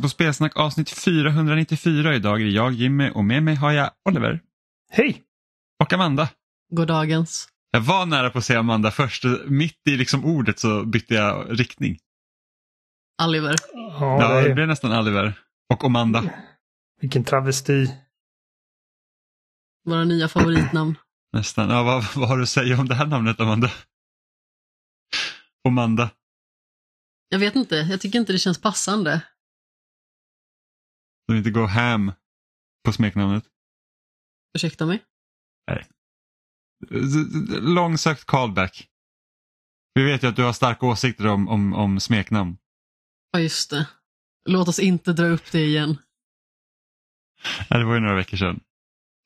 Lyssnar på Spelsnack avsnitt 494. Idag är det jag Jimmy och med mig har jag Oliver Hej! och Amanda. Goddagens. Jag var nära på att säga Amanda först. Mitt i liksom ordet så bytte jag riktning. Oliver. Ja, Ja, det det är, blev nästan Oliver. Och Amanda. vilken travesti. Våra nya favoritnamn. Nästan. Ja, vad, vad har du att säga om det här namnet Amanda? Amanda. Jag vet inte, jag tycker inte det känns passande. Du vill inte gå ham på smeknamnet. Ursäkta mig? Långsökt callback. Vi vet ju att du har starka åsikter om, om, om smeknamn. Ja, just det. Låt oss inte dra upp det igen. Ja, det var ju några veckor sedan.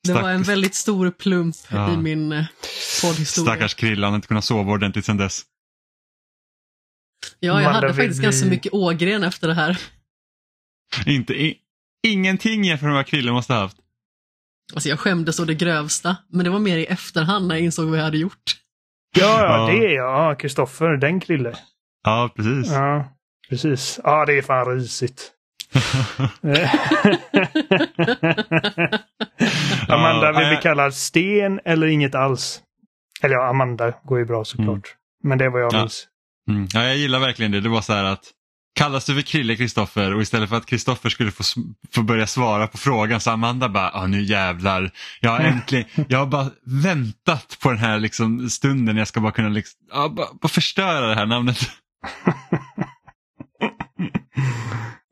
Det Stack- var en väldigt stor plump Ja. i min eh, poddhistoria. Stackars har inte kunnat sova ordentligt sedan dess. Ja, jag Amanda hade faktiskt ganska bli- mycket ågren efter det här. Inte, i, ingenting jämfört med vad Krille måste ha haft. Alltså jag skämdes å det grövsta, men det var mer i efterhand när jag insåg vad jag hade gjort. Ja, Ja. det är jag. Ja, Kristoffer, den krille. Ja, precis. Ja, precis. Ja, det är fan risigt. Amanda vill bli kallad Sten eller inget alls. Eller ja, Amanda går ju bra såklart. Men det var jag Ja. minns. Mm. Ja, jag gillar verkligen det. Det var så här att kallas du för Krille Kristoffer och istället för att Kristoffer skulle få, få börja svara på frågan så Amanda bara, ah, nu jävlar. Jag har äntligen, jag har bara väntat på den här liksom, stunden jag ska bara kunna liksom, ja, bara, bara förstöra det här namnet.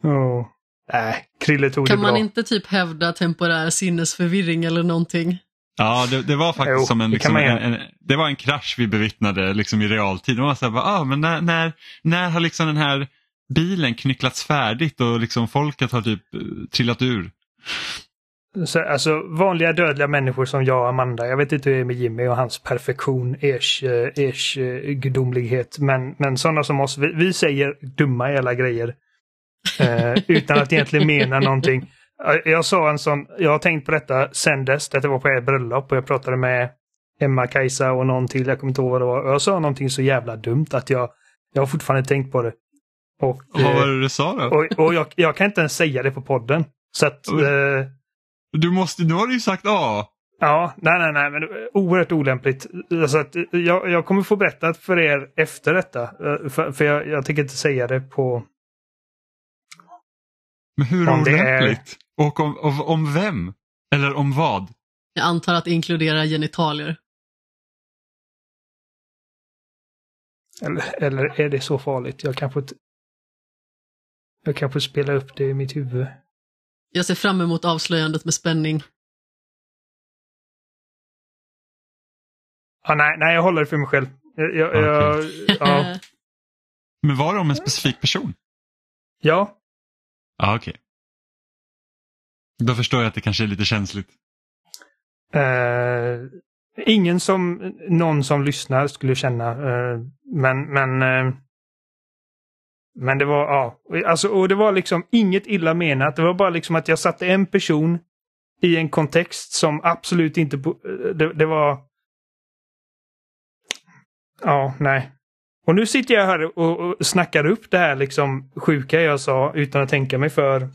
Oh. Nej, Krille tog Kan det bra. man inte typ hävda temporär sinnesförvirring eller någonting? Ja, det, det var faktiskt Jo, som en, liksom, man en, en, det var en krasch vi bevittnade liksom i realtid. Det var så här, bara, ah, men när, när, när har liksom den här bilen knycklats färdigt och liksom folket har typ eh, trillat ur? Så, alltså vanliga dödliga människor som jag och Amanda. Jag vet inte hur det är med Jimmy och hans perfektion, ers, eh, eh, gudomlighet. Men, men sådana som oss, vi, vi säger dumma jävla grejer. Eh, utan att egentligen mena någonting. Jag sa en sån, jag har tänkt på detta sen dess, detta var på ert bröllop och jag pratade med Emma, Kajsa och någon till, jag kommer inte ihåg vad det var. Jag sa någonting så jävla dumt att jag, jag har fortfarande tänkt på det. Och, Vad eh, var det du sa då? och, och jag, jag kan inte ens säga det på podden. Så att, eh, Du måste, nu har du ju sagt A. Ja, nej, nej, nej, men det är oerhört olämpligt. Alltså att jag, jag kommer få berätta för er efter detta. eh, För, för jag, jag tänker inte säga det på... Men hur Om det är- olämpligt? Och om, om, om vem? Eller om vad? Jag antar att det inkluderar genitalier. Eller, eller är det så farligt? Jag kanske inte... Jag kanske spelar upp det i mitt huvud. Jag ser fram emot avslöjandet med spänning. Ah, nej, nej, jag håller det för mig själv. Jag, jag, jag, ja, Men var det om en specifik person? ja, Ja, okej. Då förstår jag att det kanske är lite känsligt. Eh, ingen som, någon som lyssnar skulle känna. eh, men, men, eh, men det var, ja. Alltså, och det var liksom inget illa menat. Det var bara liksom att jag satte en person i en kontext som absolut inte, eh, det, det var, ja, nej. Och nu sitter jag här och, och snackar upp det här liksom sjuka jag sa utan att tänka mig för.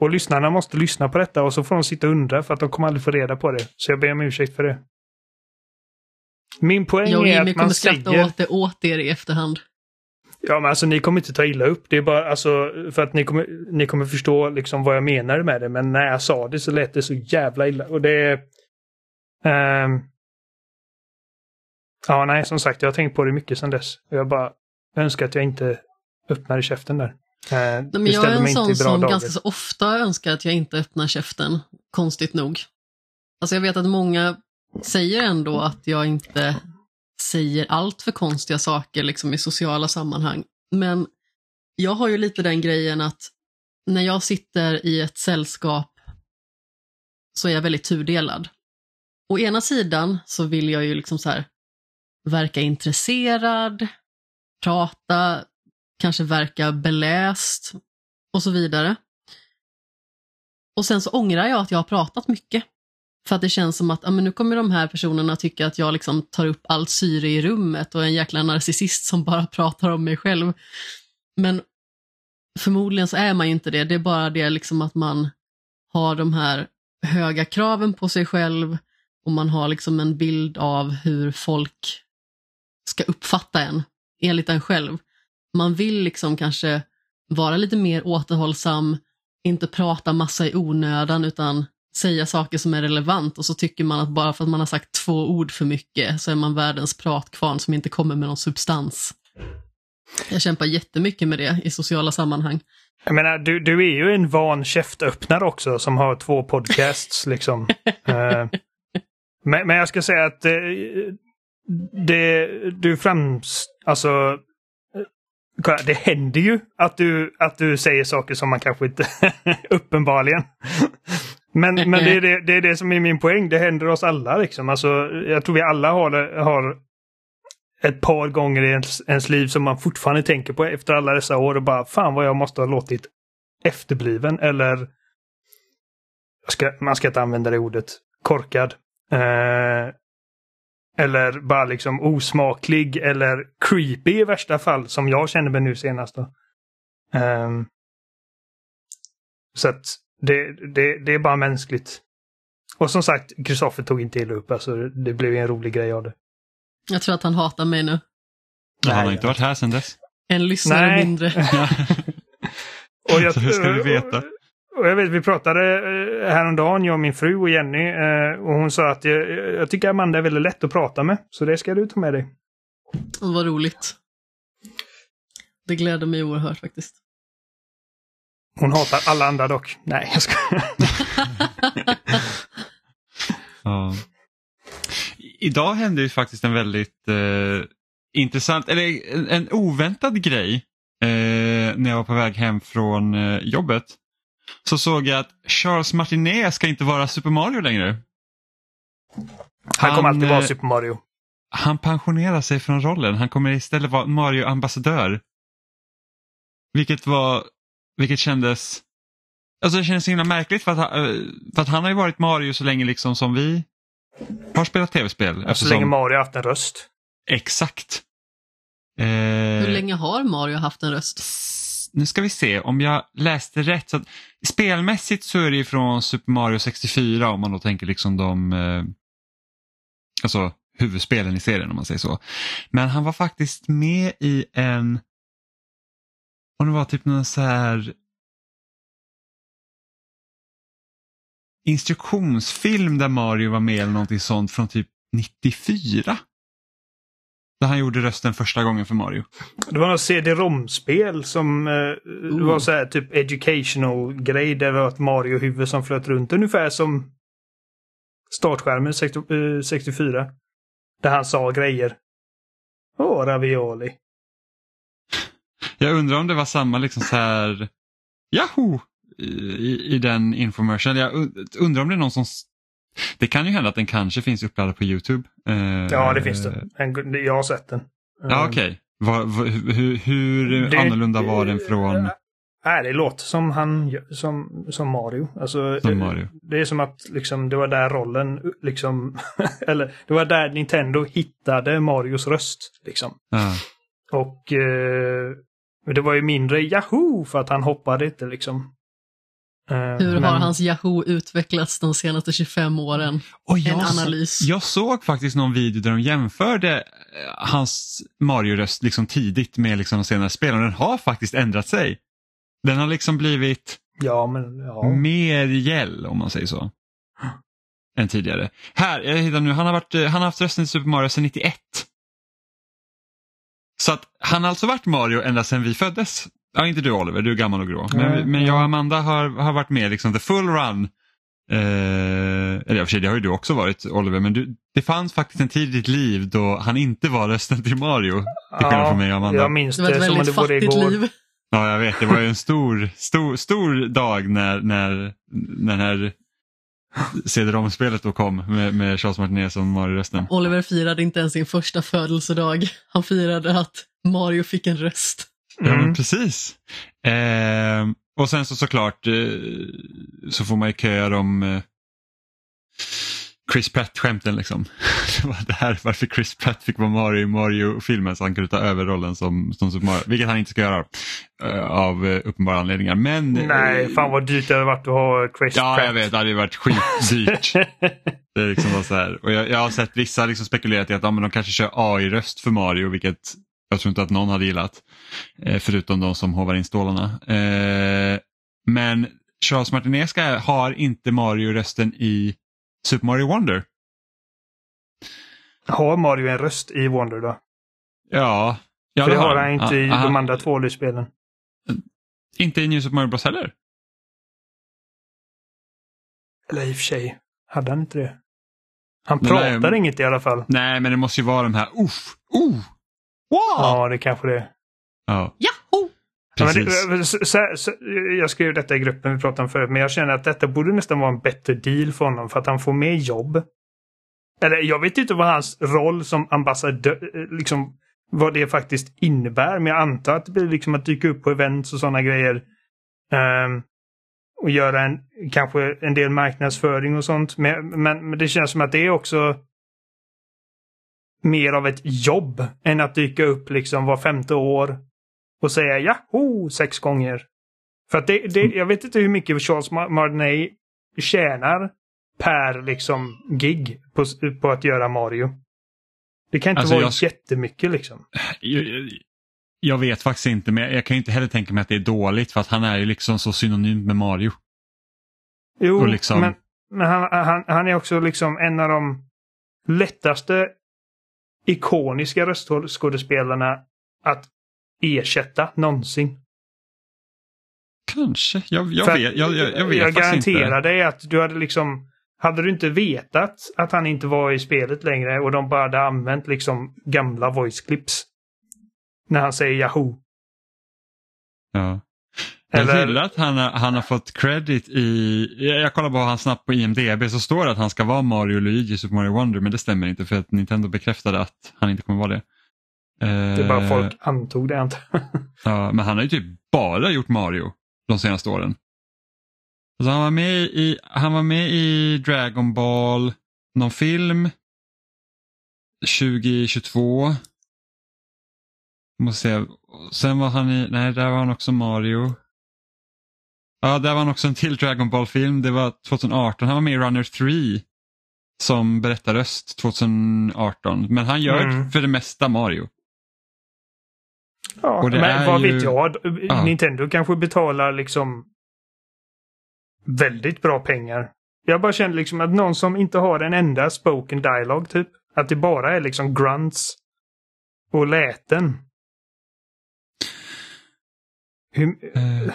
Och lyssnarna måste lyssna på detta och så får de sitta och undra för att de kommer aldrig få reda på det. Så jag ber om ursäkt för det. Min poäng Jag och är att kommer man skratta säger... åt det åt er i efterhand. Ja, men alltså ni kommer inte ta illa upp. Det är bara alltså för att ni kommer, ni kommer förstå liksom vad jag menar med det. Men när jag sa det så lät det så jävla illa. Och det ehm, ja, nej, som sagt, jag har tänkt på det mycket sedan dess. Jag bara önskar att jag inte öppnade käften där. Uh, Nej, men jag är en sån som dagar. ganska så ofta önskar att jag inte öppnar käften, konstigt nog. Alltså jag vet att många säger ändå att jag inte säger allt för konstiga saker liksom i sociala sammanhang. Men jag har ju lite den grejen att när jag sitter i ett sällskap så är jag väldigt tudelad. Å ena sidan så vill jag ju liksom så här verka intresserad, prata, kanske verka beläst och så vidare. Och sen så ångrar jag att jag har pratat mycket. För att det känns som att ja, men nu kommer de här personerna tycka att jag liksom tar upp allt syre i rummet och är en jäkla narcissist som bara pratar om mig själv. Men förmodligen så är man ju inte det. Det är bara det liksom att man har de här höga kraven på sig själv och man har liksom en bild av hur folk ska uppfatta en, enligt en själv. Man vill liksom kanske vara lite mer återhållsam, inte prata massa i onödan utan säga saker som är relevant och så tycker man att bara för att man har sagt två ord för mycket så är man världens pratkvarn som inte kommer med någon substans. Jag kämpar jättemycket med det i sociala sammanhang. Jag menar, du, du är ju en van käftöppnare också som har två podcasts liksom. uh, men, men jag ska säga att uh, det, du främst, alltså det händer ju att du, att du säger saker som man kanske inte, uppenbarligen. Men, men det, är det, det är det som är min poäng. Det händer oss alla liksom. Alltså, jag tror vi alla har, har ett par gånger i ens, ens liv som man fortfarande tänker på efter alla dessa år och bara fan vad jag måste ha låtit efterbliven eller ska, man ska inte använda det ordet, korkad. Eh, eller bara liksom osmaklig eller creepy i värsta fall som jag känner mig nu senast. Då. Um, så att det, det, det är bara mänskligt. Och som sagt, Kristoffer tog inte illa upp. Alltså, det blev en rolig grej av det. Jag tror att han hatar mig nu. Nej, han har inte varit här sedan dess. En lyssnare Nej. mindre. och jag, Så hur ska vi veta? Och jag vet, vi pratade eh, häromdagen, jag och min fru och Jenny. Eh, och hon sa att jag, jag tycker Amanda är väldigt lätt att prata med. Så det ska du ta med dig. Vad roligt. Det gläder mig oerhört faktiskt. Hon hatar alla andra dock. Nej, jag ska. ja. Idag hände ju faktiskt en väldigt eh, intressant, eller en, en oväntad grej eh, när jag var på väg hem från eh, jobbet så såg jag att Charles Martinet ska inte vara Super Mario längre. Han, kommer alltid vara eh, Super Mario. Han pensionerar sig från rollen. Han kommer istället vara Mario-ambassadör. Vilket var, vilket kändes, alltså det kändes så himla märkligt för att, han, eh, för att han har ju varit Mario så länge liksom som vi har spelat tv-spel. Så länge Mario har haft en röst. Exakt. Eh, Hur länge har Mario haft en röst? nu ska vi se om jag läste rätt. Så att, spelmässigt så är det från Super Mario 64 om man då tänker liksom de eh, alltså huvudspelen i serien om man säger så. Men han var faktiskt med i en om det var typ någon så här instruktionsfilm där Mario var med eller någonting sånt från typ 94. Där han gjorde rösten första gången för Mario. Det var något CD-ROM-spel som eh, uh. var så här typ educational grej. Där det var ett Mario-huvud som flöt runt. Ungefär som startskärmen 60, eh, 64. Där han sa grejer. Åh, ravioli. Jag undrar om det var samma liksom så här Yahoo! I, i den infomercialen. Jag undrar om det är någon som det kan ju hända att den kanske finns uppladdad på Youtube. ja, det finns det. Jag har sett den. Ja, okej. Okay. Hur, hur det, annorlunda var den från? Nej, det låter som han som, som Mario. Alltså, som Mario. Det är som att liksom, det var där rollen, liksom, eller det var där Nintendo hittade Marios röst. Liksom. Ja. Och eh, det var ju mindre Yahoo för att han hoppade inte liksom. Eh, Hur men... har hans Yahoo utvecklats de senaste 25 åren? Och jag, en analys. Jag såg faktiskt någon video där de jämförde eh, hans Mario-röst liksom tidigt med liksom de senare spelen och den har faktiskt ändrat sig. Den har liksom blivit ja, men, ja. mer gäll om man säger så. än tidigare. Här, jag hittar nu, han har, varit, eh, han har haft rösten i Super Mario sedan 91. Så att han har alltså varit Mario ända sedan vi föddes. Ja, inte du Oliver, du är gammal och grå. Men, mm. men jag och Amanda har, har varit med liksom the full run. Eh, eller i och för sig, det har ju du också varit Oliver, men du, det fanns faktiskt en tid i ditt liv då han inte var rösten till Mario. Till skillnad från mig och Amanda. Jag minns det, det var ett väldigt fattigt liv. Ja, jag vet. Det var ju en stor, stor, stor dag när, när, när den här CD-ROM-spelet då kom med, med Charles Martinet som Mario-rösten. Oliver firade inte ens sin första födelsedag. Han firade att Mario fick en röst. Mm. Ja, men precis. Eh, och sen så såklart eh, så får man ju köa dem. Eh, Chris Pratt-skämten liksom. Det var det här varför Chris Pratt fick vara Mario i Mario-filmen så han kunde ta över rollen som, som Super Mario, vilket han inte ska göra uh, av uh, uppenbara anledningar. Men, Nej, fan vad dyrt det hade varit att ha Chris ja, Pratt. Ja, jag vet, det hade varit skitdyrt. det är liksom var så här. Och jag, jag har sett vissa liksom spekulerat i att ja, men de kanske kör AI-röst för Mario, vilket jag tror inte att någon hade gillat. Eh, förutom de som hovar in stålarna. Eh, men Charles Martinez har inte Mario-rösten i Super Mario Wonder. Har Mario en röst i Wonder då? Ja. ja För det har han inte i ah, de andra två spelen. Inte i New Super Mario Bros heller? Eller i och för sig, hade han inte det? Han pratar Nej, inget i alla fall. Nej, men det måste ju vara de här uff, uh, wow! Ja, det kanske det är. Ja. Ja, det, så, så, så, jag skrev detta i gruppen vi pratade om förut, men jag känner att detta borde nästan vara en bättre deal för honom för att han får mer jobb. Eller jag vet inte vad hans roll som ambassadör, liksom vad det faktiskt innebär, men jag antar att det blir liksom att dyka upp på events och sådana grejer. Um, och göra en, kanske en del marknadsföring och sånt. Men, men, men det känns som att det är också mer av ett jobb än att dyka upp liksom var femte år och säga jaho sex gånger. För att det, det, jag vet inte hur mycket Charles Martinet tjänar per liksom gig på, på att göra Mario. Det kan inte alltså vara jag, jättemycket liksom. Jag, jag, vet faktiskt inte, men jag kan inte heller tänka mig att det är dåligt för att han är ju liksom så synonym med Mario. Jo, liksom... men, men han, han, han är också liksom en av de lättaste ikoniska röstskådespelarna att ersätta någonsin. Kanske, jag, jag vet, jag, jag, jag vet Jag garanterar inte. dig att du hade liksom hade du inte vetat att han inte var i spelet längre och de bara hade använt liksom gamla voice clips. När han säger Yahoo. Ja. Jag Eller... gillar att han har, han har fått credit i, jag kollar bara hans snabbt på IMDB så står det att han ska vara Mario Luigi i Super Mario Wonder men det stämmer inte för att Nintendo bekräftade att han inte kommer vara det. Det är bara folk antog det inte. ja, men han har ju typ bara gjort Mario de senaste åren. Alltså han, var med i, han var med i Dragon Ball, någon film 2022. Måste se. Sen var han i, nej där var han också Mario. Ja, där var han också en till Dragon Ball-film. Det var 2018. Han var med i Runner 3 som berättarröst 2018. Men han gör mm. för det mesta Mario. Ja, men vad ju... vet jag? Ja. Nintendo kanske betalar liksom väldigt bra pengar. Jag bara känner liksom att någon som inte har en enda spoken dialog typ. Att det bara är liksom grunts och läten. Hur... Uh,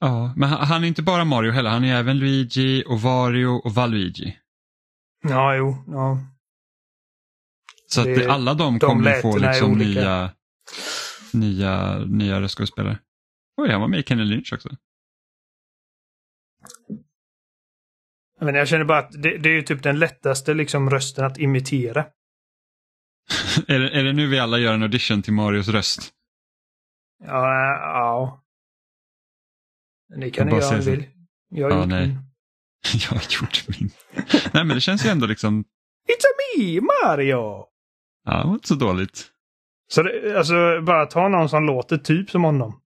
ja, men han, han, är inte bara Mario heller. Han är även Luigi och Wario och Valuigi. Ja, jo. Ja. Så det, att alla de, de kommer få liksom nya nya, nya röstskådespelare. Oj, han var med i Kenny Lynch också. Men jag känner bara att det, det är ju typ den lättaste liksom rösten att imitera. är, det, är det nu vi alla gör en audition till Marios röst? Ja, ja. Ni kan ni göra om ni vill. Jag har ja, gjort nej. min. jag har gjort min. nej, men det känns ju ändå liksom... It's a me, Mario! Ja, det var inte så dåligt. Så det, alltså bara ta någon som låter typ som honom.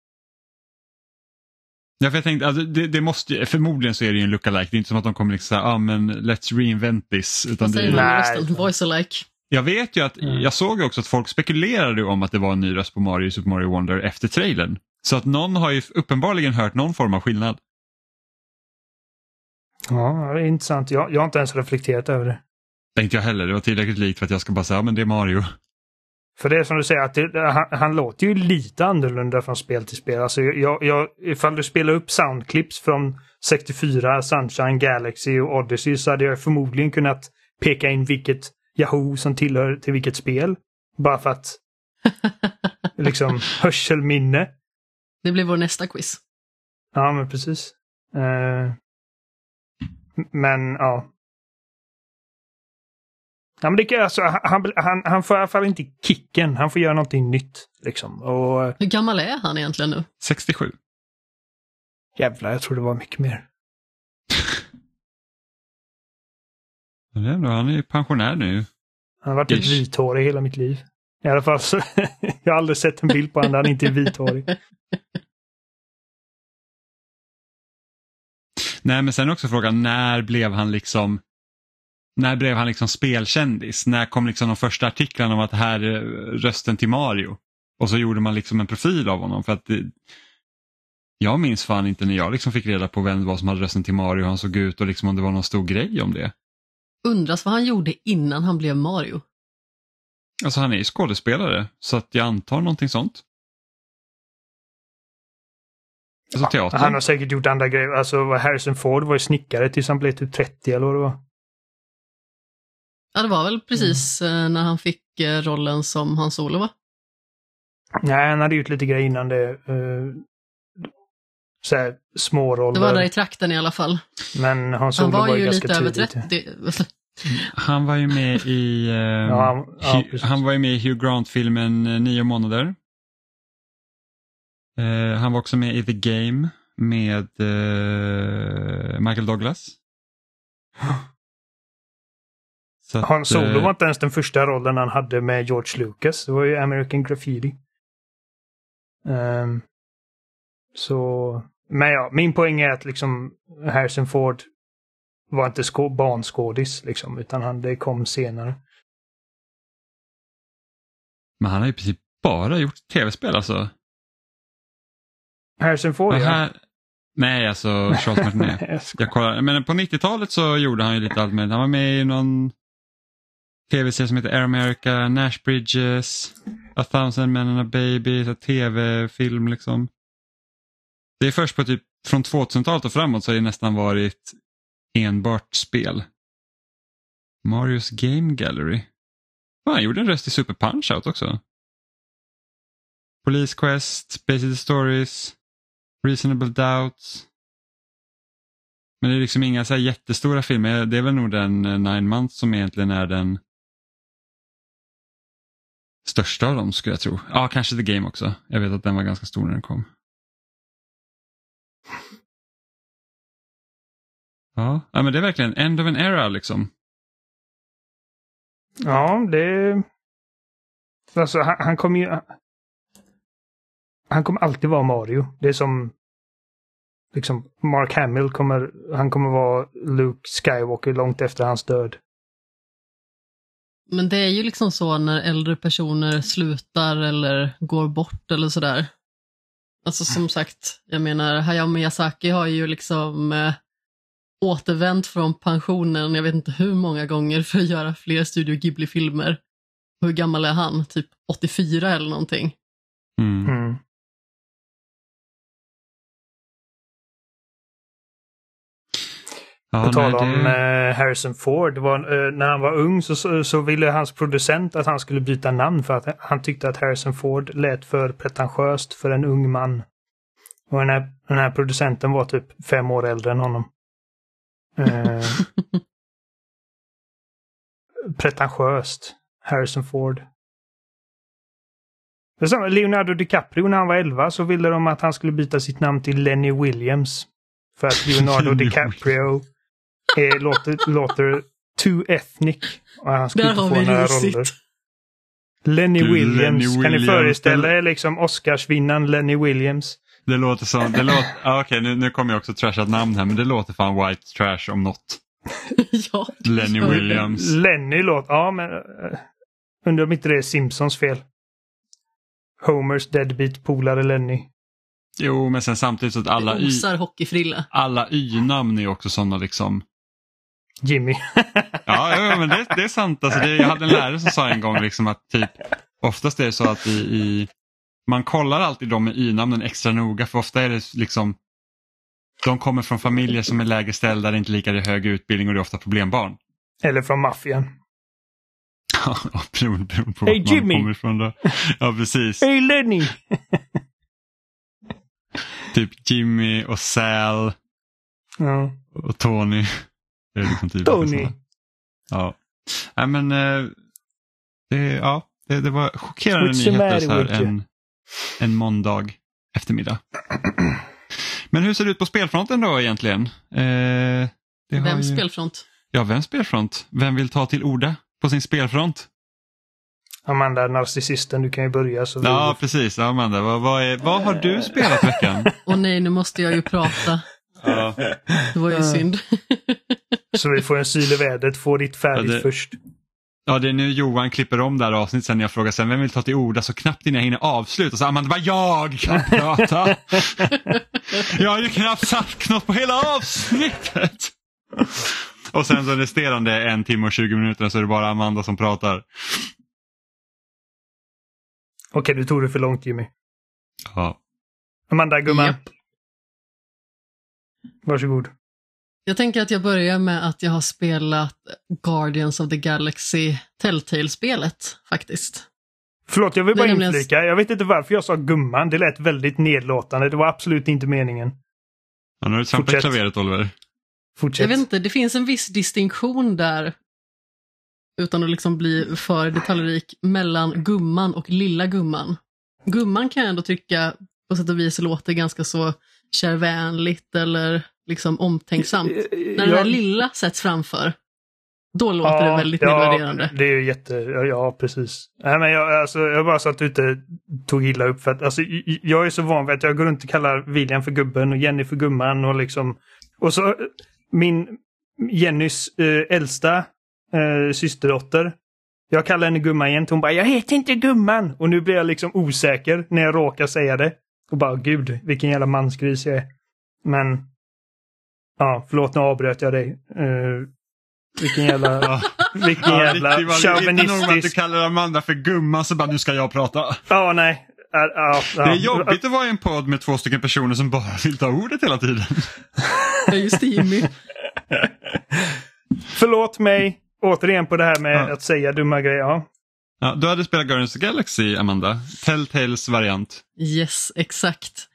Ja, för jag tänkte, alltså, det, det, måste, förmodligen så är det ju en lookalike. Det är inte som att de kommer liksom säga, ah, men let's reinvent this. Utan det, man rösten? Voice alike. Jag vet ju att, mm. jag såg också att folk spekulerade om att det var en ny röst på Mario Super Mario Wonder efter trailern. Så att någon har ju uppenbarligen hört någon form av skillnad. Ja, det är intressant. Jag, jag har inte ens reflekterat över det. Det inte jag heller. Det var tillräckligt likt för att jag ska bara säga, ja men det är Mario. För det är som du säger, att det, han, han, låter ju lite annorlunda från spel till spel. Alltså jag, jag, ifall du spelar upp soundclips från 64, Sunshine, Galaxy och Odyssey så hade jag förmodligen kunnat peka in vilket Yahoo som tillhör till vilket spel. Bara för att liksom hörselminne. Det blir vår nästa quiz. Ja, men precis. Uh, men ja, Ja, men det, alltså, han, han, han får i alla fall inte kicken. Han får göra någonting nytt. Liksom. Och, Hur gammal är han egentligen nu? 67. Jävlar, jag tror det var mycket mer. Han är ju pensionär nu. Han har varit Ish. vithårig hela mitt liv. I alla fall så, jag har aldrig sett en bild på honom där han inte är vithårig. Nej men sen också frågan, när blev han liksom när blev han liksom spelkändis? När kom liksom de första artiklarna om att det här är rösten till Mario? Och så gjorde man liksom en profil av honom. för att det, Jag minns fan inte när jag liksom fick reda på vem det var som hade rösten till Mario, hur han såg ut och liksom om det var någon stor grej om det. Undras vad han gjorde innan han blev Mario. Alltså han är ju skådespelare så att jag antar någonting sånt. Alltså teater. Han har säkert gjort andra grejer. Alltså Harrison Ford var ju snickare tills han blev typ 30 eller vad det var. Ja, det var väl precis eh, när han fick eh, rollen som Hans Solo, va? Nej, han hade gjort lite grejer innan det. Uh, så här, små roller. Det var där i trakten i alla fall. Men Hans Han Solo var var ju ju ganska lite över tidigt. 30. Han var ju med i, eh, Ja, han- ja, Hugh, han var ju med i Hugh Grant-filmen Nio månader. Eh, han var också med i The Game med eh, Michael Douglas. Så Han att, Solo eh, var inte ens den första rollen han hade med George Lucas. Det var ju American Graffiti. Ehm, så, men ja, min poäng är att liksom Harrison Ford var inte skå- barnskådis liksom, utan han, det kom senare. Men han har ju i princip bara gjort tv-spel alltså. Harrison Ford, ja. här, nej, alltså Charles Martinet. Jag kollar, men på 90-talet så gjorde han ju lite allt möjligt. Han var med i någon tv-serie som heter Air America, Nash Bridges, A thousand men and a baby, tv-film liksom. Det är först på typ från 2000-talet och framåt så har det nästan varit enbart spel. Marios Game Gallery. Fan, han gjorde en röst i Super Punch-Out också. Police Quest, Basic Stories, Reasonable Doubts. Men det är liksom inga så här jättestora filmer. Det är väl nog den eh, Nine Months som egentligen är den största av dem skulle jag tro. Ja, kanske The Game också. Jag vet att den var ganska stor när den kom. Ja, ja men det är verkligen end of an era liksom. Ja, det... Alltså, han, han kommer ju... Han kommer alltid vara Mario. Det är som... Liksom, Mark Hamill kommer... Han kommer vara Luke Skywalker långt efter hans död. Men det är ju liksom så när äldre personer slutar eller går bort eller sådär. Alltså som sagt, jag menar Hayao Miyazaki har ju liksom eh, återvänt från pensionen, jag vet inte hur många gånger för att göra fler Studio Ghibli-filmer. Hur gammal är han? Typ 84 eller någonting. Mm. Ja, På tal om det- eh, Harrison Ford, var, eh, när han var ung så, så, ville hans producent att han skulle byta namn för att han tyckte att Harrison Ford lät för pretentiöst för en ung man. Och den här, den här producenten var typ fem år äldre än honom. Eh, pretentiöst. Harrison Ford. Leonardo DiCaprio när han var 11 så ville de att han skulle byta sitt namn till Lenny Williams. För att Leonardo DiCaprio är, låter, låter too ethnic. Och han skulle Där inte få några roller. Lenny Du, Williams. Lenny Kan ni Williams, föreställa er liksom Oscarsvinnaren Lenny Williams? Det låter som, det låter, ja, okej nu, nu kommer jag också trasha ett namn här men det låter fan white trash om något. ja. Lenny. Williams. Lenny låter... Ja, men... Uh, undrar om inte det är Simpsons fel. Homers deadbeat polare Lenny. Jo men sen samtidigt så att alla, y, alla y-namn är också sådana liksom. Jimmy. Ja, ja men det, det är sant. Alltså det, jag hade en lärare som sa en gång liksom att typ oftast är det så att i, i man kollar alltid de med y-namnen extra noga för ofta är det liksom de kommer från familjer som är lägre ställda, det är inte lika hög utbildning och det är ofta problembarn. Eller från maffian. Ja, beroende, beroende på Hey, vart man Jimmy! kommer ifrån då. Ja, precis. Hej Lenny! Typ Jimmy och Sal Ja. och Tony. Det är liksom typ Tony. Ja. Nej men eh, det, ja, det, det var chockerande What's nyheter så här en, en måndag eftermiddag. Men hur ser det ut på spelfronten då egentligen? Eh, det har Vems ju... spelfront? Ja, vem spelfront? Vem vill ta till orda på sin spelfront? Amanda, narcissisten, du kan ju börja. Så Ja, precis. Ja, Amanda, vad, vad, är, vad har du spelat veckan? Och nej, nu måste jag ju prata. Ja. Det var ju synd. Så vi får en syl i vädret, få ditt färdigt Ja, det- först. Ja, det är nu Johan klipper om det här avsnittet sen jag frågar sen vem vill ta till orda så knappt innan jag hinner avsluta så Amanda bara jag kan prata. jag har ju knappt sagt något på hela avsnittet. Och sen så resterande en timme och 20 minuter så är det bara Amanda som pratar. Okej, du tog det för långt Jimmy. Ja. Amanda, gumman. Japp. Varsågod. Jag tänker att jag börjar med att jag har spelat Guardians of the Galaxy Telltale-spelet faktiskt. Förlåt, jag vill bara nämligen- inflika. Jag vet inte varför jag sa gumman. Det lät väldigt nedlåtande. Det var absolut inte meningen. Ja, nu har du trampat klaveret Oliver. Fortsätt. Jag vet inte, det finns en viss distinktion där, utan att liksom bli för detaljrik, mellan gumman och lilla gumman. Gumman kan jag ändå tycka på sätt och vis låter ganska så kärvänligt eller liksom omtänksamt. När den Ja, här lilla sätts framför, då låter det väldigt nedvärderande. Det är ju jätte... Ja, ja, precis. Nej, men jag, alltså, jag bara så att du inte tog illa upp. För att, alltså, jag är så van vid att jag går runt och kallar William för gubben och Jenny för gumman. Och, liksom, och så min Jennys eh, äldsta eh, systerdotter. Jag kallar henne gumman jämt. Hon bara “Jag heter inte gumman” och nu blir jag liksom osäker när jag råkar säga det. Och bara “Gud, vilken jävla mansgris jag är”. Men... Ja, förlåt nu avbröt jag dig. Eh, vilken jävla... Vilken Ja, jävla det var Inte nog att du chauvinistisk... kallar Amanda för gumman så bara nu ska jag prata. Ja, nej. Ja, ja. Det är jobbigt att vara i en podd med två stycken personer som bara vill ta ordet hela tiden. Ja, just det, Jimmy. Förlåt mig återigen på det här med att säga dumma grejer. Ja. Ja, du hade spelat Guardians of the Galaxy, Amanda. Telltales variant. Yes, exakt.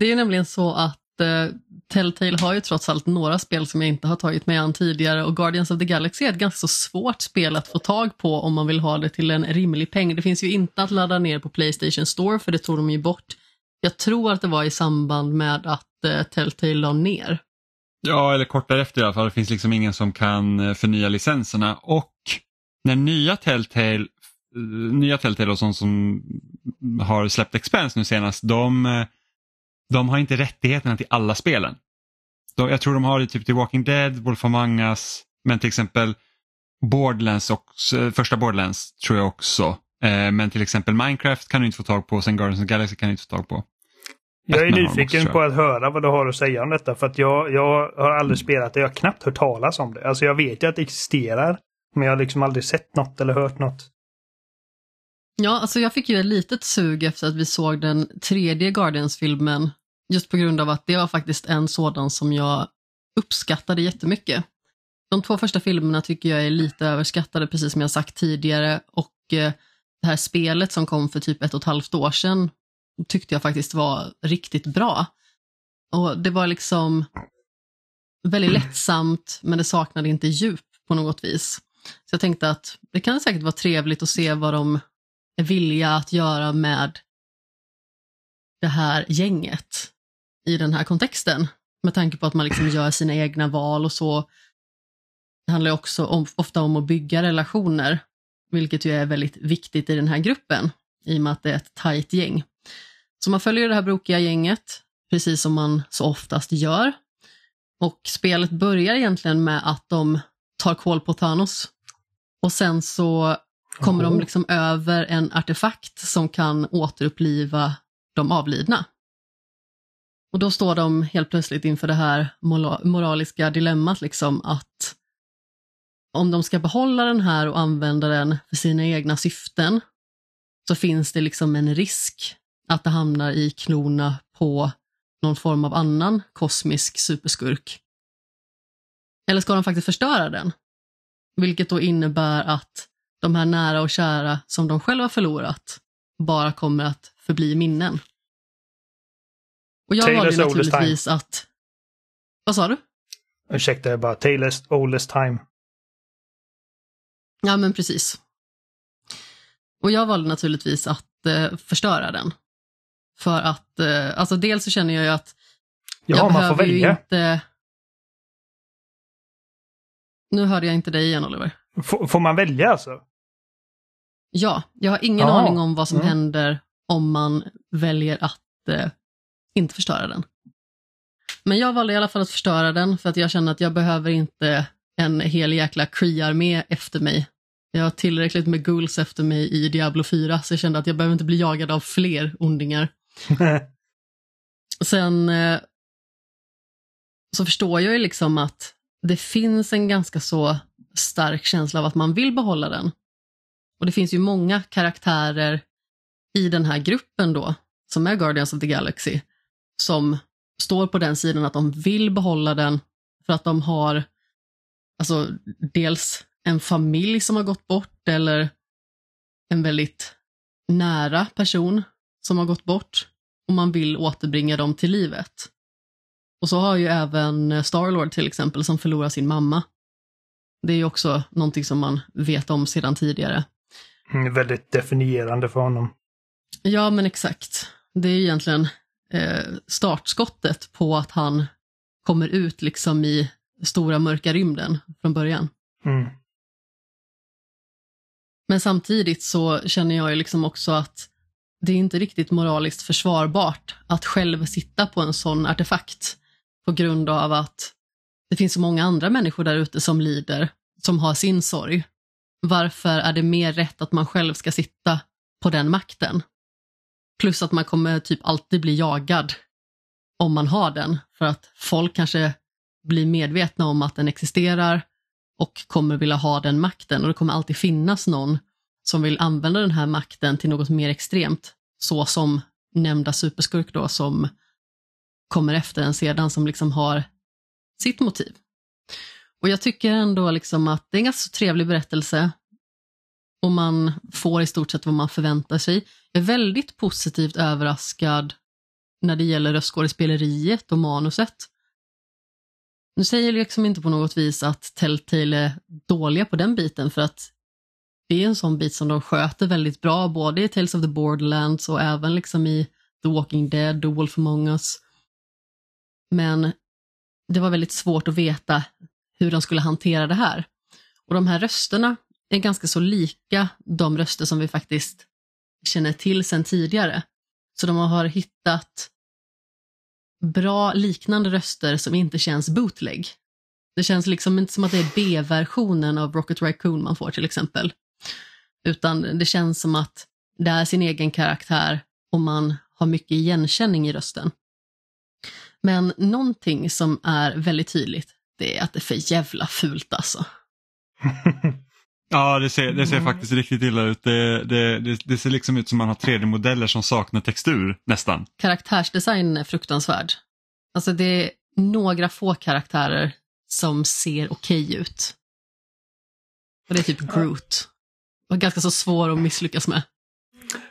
Det är nämligen så att eh, Telltale har ju trots allt några spel som jag inte har tagit mig an tidigare och Guardians of the Galaxy är ett ganska så svårt spel att få tag på om man vill ha det till en rimlig peng. Det finns ju inte att ladda ner på Playstation Store för det tog de ju bort. Jag tror att det var i samband med att eh, Telltale la ner. Ja, eller kort därefter i alla fall. Det finns liksom ingen som kan eh, förnya licenserna. Och när nya Telltale, nya Telltale och sånt som har släppt Expense nu senast, de, eh, de har inte rättigheterna till alla spelen. De, jag tror de har det typ till Walking Dead, Wolf Among Us, men till exempel Borderlands och, eh, första Borderlands tror jag också. Eh, Men till exempel Minecraft kan du inte få tag på, sen Guardians of Galaxy kan du inte få tag på. Jag är Batman nyfiken också, på att höra vad du har att säga om detta. För att jag, jag har aldrig spelat det. Jag har knappt hört talas om det. Alltså jag vet ju att det existerar. Men jag har liksom aldrig sett något eller hört något. Ja, alltså jag fick ju ett litet sug efter att vi såg den tredje Guardians-filmen, just på grund av att det var faktiskt en sådan som jag uppskattade jättemycket. De två första filmerna tycker jag är lite överskattade, precis som jag sagt tidigare, och eh, det här spelet som kom för typ ett och ett halvt år sedan tyckte jag faktiskt var riktigt bra. Och det var liksom väldigt lättsamt, men det saknade inte djup på något vis. Så jag tänkte att det kan säkert vara trevligt att se vad de vilja att göra med det här gänget i den här kontexten. Med tanke på att man liksom gör sina egna val och så. Det handlar ju också om, ofta om att bygga relationer, vilket ju är väldigt viktigt i den här gruppen, i och med att det är ett tajt gäng. Så man följer det här brokiga gänget, precis som man så oftast gör. Och spelet börjar egentligen med att de tar koll på Thanos. Och sen så kommer de liksom över en artefakt som kan återuppliva de avlidna. Och då står de helt plötsligt inför det här moraliska dilemmat liksom att om de ska behålla den här och använda den för sina egna syften så finns det liksom en risk att det hamnar i klorna på någon form av annan kosmisk superskurk. Eller ska de faktiskt förstöra den? Vilket då innebär att de här nära och kära som de själva förlorat bara kommer att förbli minnen. Och jag Taylor's valde naturligtvis att... Vad sa du? Ursäkta, jag bara Taylor's oldest time. Ja, men precis. Och jag valde naturligtvis att eh, förstöra den. För att, eh, alltså dels så känner jag ju att Ja, jag man får välja. inte... Nu hörde jag inte dig igen Oliver. F- får man välja alltså? Ja, jag har ingen Ja. aning om vad som Mm. händer om man väljer att eh, inte förstöra den. Men jag valde i alla fall att förstöra den för att jag känner att jag behöver inte en hel jäkla Kree-armé efter mig. Jag har tillräckligt med ghouls efter mig i Diablo 4 så jag kände att jag behöver inte bli jagad av fler ondingar. Sen eh, så förstår jag ju liksom att det finns en ganska så stark känsla av att man vill behålla den. Och det finns ju många karaktärer i den här gruppen då, som är Guardians of the Galaxy, som står på den sidan att de vill behålla den för att de har alltså dels en familj som har gått bort eller en väldigt nära person som har gått bort och man vill återbringa dem till livet. Och så har ju även Starlord till exempel som förlorar sin mamma. Det är ju också någonting som man vet om sedan tidigare. Väldigt definierande för honom. Ja, men exakt. Det är egentligen eh, startskottet på att han kommer ut liksom i stora mörka rymden från början. Mm. Men samtidigt så känner jag ju liksom också att det är inte riktigt moraliskt försvarbart att själv sitta på en sån artefakt på grund av att det finns så många andra människor där ute som lider, som har sin sorg. Varför är det mer rätt att man själv ska sitta på den makten? Plus att man kommer typ alltid bli jagad om man har den, för att folk kanske blir medvetna om att den existerar och kommer vilja ha den makten och det kommer alltid finnas någon som vill använda den här makten till något mer extremt, så som nämnda superskurk då som kommer efter en sedan som liksom har sitt motiv. Och jag tycker ändå liksom att det är en ganska trevlig berättelse och man får i stort sett vad man förväntar sig. Jag är väldigt positivt överraskad när det gäller röstskådespeleriet och manuset. Nu säger jag liksom inte på något vis att Telltale är dåliga på den biten för att det är en sån bit som de sköter väldigt bra både i Tales of the Borderlands och även liksom i The Walking Dead, och Wolf Among Us. Men det var väldigt svårt att veta hur de skulle hantera det här. Och de här rösterna är ganska så lika de röster som vi faktiskt känner till sedan tidigare. Så de har hittat bra liknande röster som inte känns bootleg. Det känns liksom inte som att det är B-versionen av Rocket Raccoon man får till exempel. Utan det känns som att det är sin egen karaktär och man har mycket igenkänning i rösten. Men någonting som är väldigt tydligt, det är att det är för jävla fult alltså. Ja, det ser, det ser faktiskt riktigt illa ut. Det, det, det, det ser liksom ut som man har 3D-modeller som saknar textur nästan. Karaktärsdesignen är fruktansvärd. Alltså det är några få karaktärer som ser okej ut. Och det är typ Groot. Och ganska så svår att misslyckas med.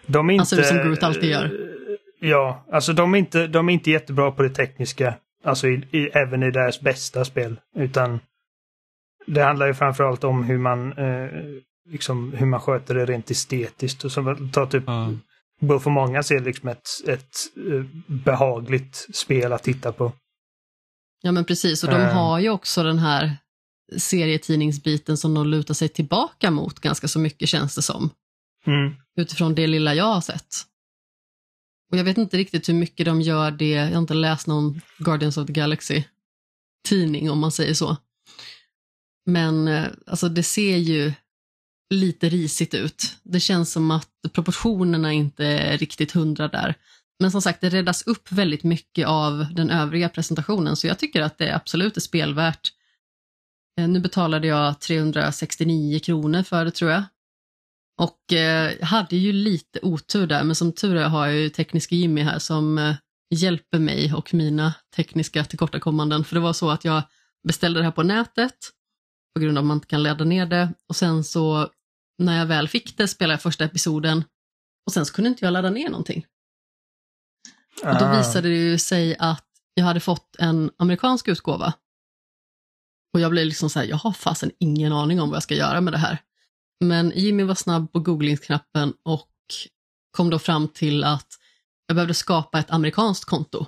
De är inte... Han ser ut som Groot alltid gör. Ja, alltså de är inte, de är inte jättebra på det tekniska. Alltså i, i, även i deras bästa spel. Utan det handlar ju framförallt om hur man, eh, liksom, hur man sköter det rent estetiskt. Och så ta typ Ja. Wolf of Många ser liksom ett, ett eh, behagligt spel att titta på. Ja men precis, och de Eh. har ju också den här serietidningsbiten som de lutar sig tillbaka mot ganska så mycket känns det som. Mm. Utifrån det lilla jag har sett. Och jag vet inte riktigt hur mycket de gör det, jag har inte läst någon Guardians of the Galaxy tidning om man säger så. Men eh, alltså det ser ju lite risigt ut. Det känns som att proportionerna inte är riktigt hundra där. Men som sagt, det räddas upp väldigt mycket av den övriga presentationen, så jag tycker att det absolut är spelvärt. Eh, nu betalade jag 369 kronor för det tror jag. Och eh, hade ju lite otur där, men som tur är har jag ju tekniska Jimmy här som eh, hjälper mig och mina tekniska tillkortakommanden. För det var så att jag beställde det här på nätet på grund av att man inte kan ladda ner det. Och sen så när jag väl fick det spelade jag första episoden och sen så kunde inte jag ladda ner någonting. Och då Ah. visade det ju sig att jag hade fått en amerikansk utgåva. Och jag blev liksom så här, jag har fasen ingen aning om vad jag ska göra med det här. Men Jimmy var snabb på googlingsknappen och kom då fram till att jag behövde skapa ett amerikanskt konto.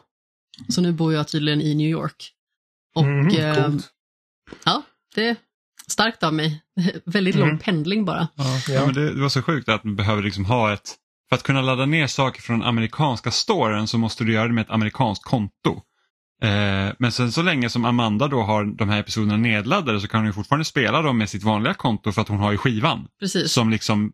Så nu bor jag tydligen i New York. Och Mhm, eh, ja, det Starkt av mig. Väldigt Mm. lång pendling bara. Ja, Ja. men det, det var så sjukt att man behöver liksom ha ett... För att kunna ladda ner saker från amerikanska storen så måste du göra det med ett amerikanskt konto. Eh, men sen så länge som Amanda då har de här episoderna nedladdade så kan hon ju fortfarande spela dem med sitt vanliga konto för att hon har ju skivan. Precis. Som liksom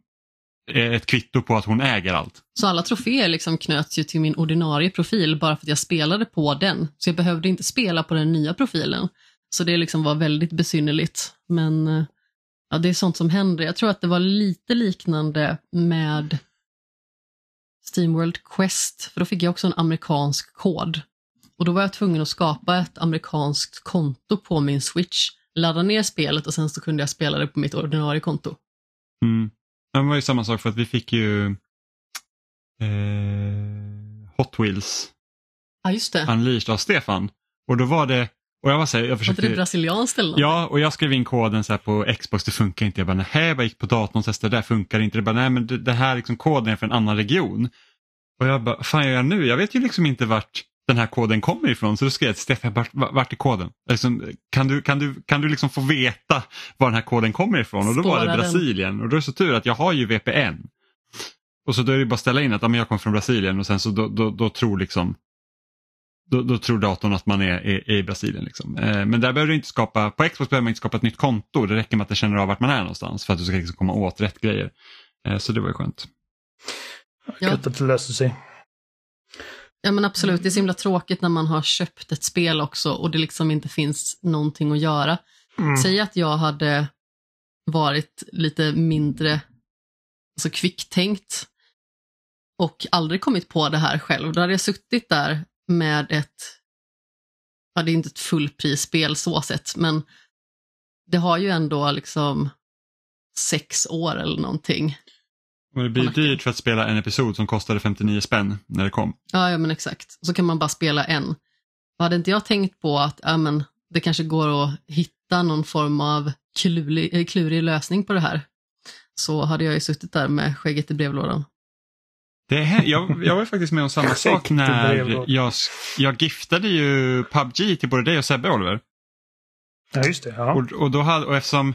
är ett kvitto på att hon äger allt. Så alla troféer liksom knöts ju till min ordinarie profil bara för att jag spelade på den. Så jag behövde inte spela på den nya profilen. Så det liksom var väldigt besynnerligt. Men eh, ja, det är sånt som händer. Jag tror att det var lite liknande med Steamworld Quest, för då fick jag också en amerikansk kod. Och då var jag tvungen att skapa ett amerikanskt konto på min Switch, ladda ner spelet och sen så kunde jag spela det på mitt ordinarie konto. Mm. Det var ju samma sak för att vi fick ju eh, Hot Wheels Ja, just det. Unleashed av Stefan. Och då var det, och jag var så här, jag Var försökte... det brasilianskt eller något? Ja, och jag skrev in koden så här på Xbox, det funkar inte. Jag bara, nej, jag bara gick på datorn och testade, det där funkar inte. Det bara, nej men det, det här liksom, koden är för en annan region. Och jag bara, fan gör jag nu? Jag vet ju liksom inte vart den här koden kommer ifrån. Så då skrev jag till Stefan, vart, vart är koden? Liksom, kan du, kan du, kan du liksom få veta var den här koden kommer ifrån? Och då var det den. Brasilien. Och då är det så tur att jag har ju VPN. Och så då är det bara att ställa in att ja, men jag kommer från Brasilien och sen så då, då, då tror liksom då, då tror datorn att man är, är, är i Brasilien. Liksom. Eh, men där behöver du inte skapa, på Xbox behöver man inte skapa ett nytt konto. Det räcker med att det känner av vart man är någonstans för att du ska liksom komma åt rätt grejer. Eh, så det var ju skönt. Ja. Gött att det löser sig. Ja men absolut, det är så himla tråkigt när man har köpt ett spel också och det liksom inte finns någonting att göra. Mm. Säg att jag hade varit lite mindre alltså kvicktänkt och aldrig kommit på det här själv. Då hade jag suttit där med ett, ja det är inte ett fullprisspel så sett, men det har ju ändå liksom sex år eller någonting. Men det blir dyrt för att spela en episod som kostade 59 spänn när det kom. Ja, ja men exakt. Så kan man bara spela en. Och hade inte jag tänkt på att ja, men, det kanske går att hitta någon form av klurig, eh, klurig lösning på det här, så hade jag ju suttit där med skägget i brevlådan. Det är, jag, jag var faktiskt med om samma sak när jag, jag giftade ju PubG till både dig och Sebbe Oliver. Ja, just det. Ja. Och, och, då hade, och eftersom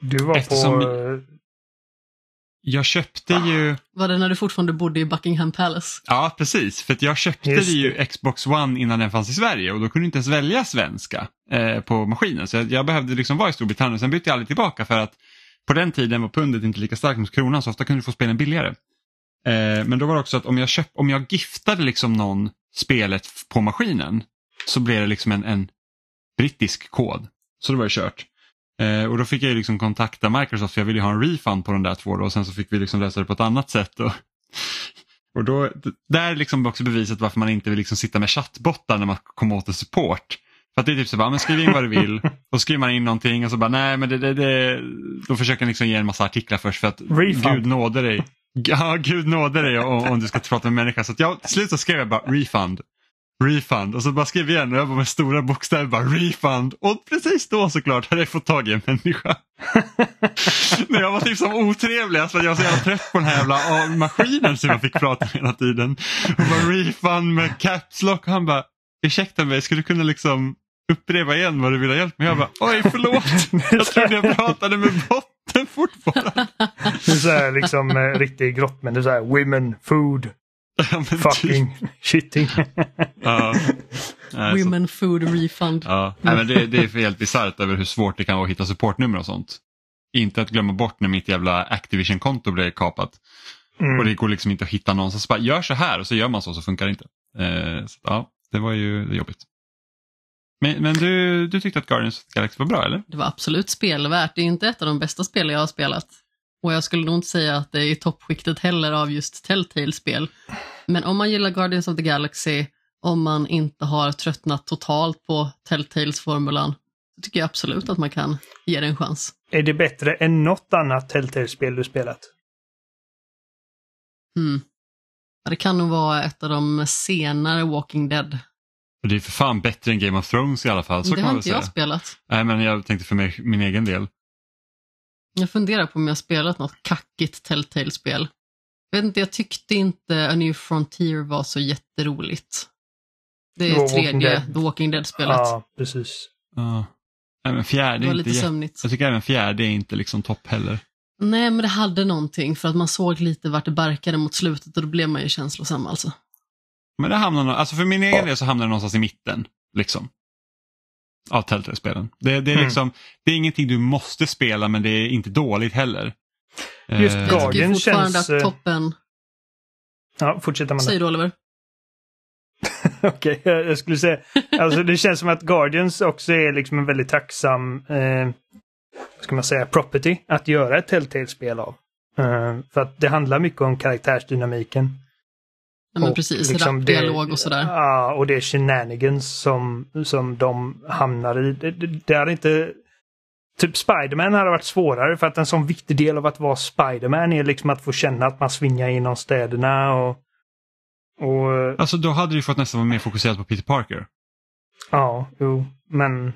Du var eftersom- på... jag köpte ju Var det när du fortfarande bodde i Buckingham Palace? Ja, precis. För att jag köpte det ju Xbox One innan den fanns i Sverige och då kunde du inte ens välja svenska eh, på maskinen. Så jag, jag behövde liksom vara i Storbritannien. Sen bytte jag aldrig tillbaka för att på den tiden var pundet inte lika starkt mot kronan så ofta kunde du få spelen billigare. Eh, men då var det också att om jag, köp, om jag giftade liksom någon spelet på maskinen så blev det liksom en, en brittisk kod. Så det var ju kört. Eh, och då fick jag liksom kontakta Microsoft för jag ville ju ha en refund på de där två då, och sen så fick vi liksom lösa det på ett annat sätt. Och, och då, där är liksom också beviset varför man inte vill liksom sitta med chattbottar när man kommer åt en support. För att det är typ så bara, men skriv in vad du vill och skriver man in någonting och så bara, nej men det, det, det då försöker man liksom ge en massa artiklar först för att Refund. Gud nåde dig. Ja, Gud nåde dig om, om du ska prata med människa. Så jag, till slut så skrev jag bara refund. Refund och så bara skrev jag igen och jag bara med stora bokstäver bara refund och precis då såklart hade jag fått tag i en människa. När jag var typ som otrevligast för att jag var så jävla trött på den här jävla maskinen som jag fick prata med hela tiden. Och bara refund med caps lock och han bara ursäkta mig, skulle du kunna liksom upprepa igen vad du vill ha hjälp med? Jag bara oj förlåt, jag trodde jag pratade med botten fortfarande. Det är så här liksom eh, riktig grott, men det är så här women, food, Ja, typ. fucking, shitting. Ja. Nej, så- Women food refund. Ja, nej, men det, det är helt bisarrt över hur svårt det kan vara att hitta supportnummer och sånt. Inte att glömma bort när mitt jävla Activision-konto blev kapat. Och Mm. det går liksom inte att hitta någonstans. Bara gör så här och så gör man så så funkar det inte. Eh, så, ja, det var ju jobbigt. Men, men du, du tyckte att Guardians of the Galaxy var bra eller? Det var absolut spelvärt. Det är inte ett av de bästa spel jag har spelat. Och jag skulle nog inte säga att det är i toppskiktet heller av just Telltale-spel. Men om man gillar Guardians of the Galaxy, om man inte har tröttnat totalt på Telltales-formulan, så tycker jag absolut att man kan ge det en chans. Är det bättre än något annat Telltale-spel du spelat? Mm. Det kan nog vara ett av de senare Walking Dead. Det är för fan bättre än Game of Thrones i alla fall. Så det kan har man inte säga. jag spelat. Nej, men jag tänkte för mig, min egen del. Jag funderar på om jag har spelat något kackigt Telltale-spel. Jag vet inte, jag tyckte inte A New Frontier var så jätteroligt. Det är Walking tredje Dead. The Walking Dead-spelet. Ja, precis. Ja. Även fjärde Det var är lite inte jä- sömnigt. Jag tycker även fjärde är inte liksom topp heller. Nej, men det hade någonting för att man såg lite vart det barkade mot slutet och då blev man ju känslosam alltså. Men det hamnar, nå- alltså för min egen del så hamnar det någonstans i mitten. Liksom. Av Telltale-spelen. Det, det, är Mm. liksom, det är ingenting du måste spela men det är inte dåligt heller. Just Eh, Jag tycker Guardian fortfarande känns, att eh, toppen... Ja, fortsätt Amanda. Säger du Oliver? Okej, jag jag skulle säga. Alltså det känns som att Guardians också är liksom en väldigt tacksam, eh, vad ska man säga, property att göra ett Telltale-spel av. Eh, för att det handlar mycket om karaktärsdynamiken. Ja, men precis, liksom rapp det- dialog och sådär. Ja, och det är shenanigans som, som de hamnar i. Det, det, det är inte... Typ Spiderman hade varit svårare för att en sån viktig del av att vara Spiderman är liksom att få känna att man svingar inom städerna och... Och Alltså då hade du fått nästan vara mer fokuserat på Peter Parker. Ja, jo, men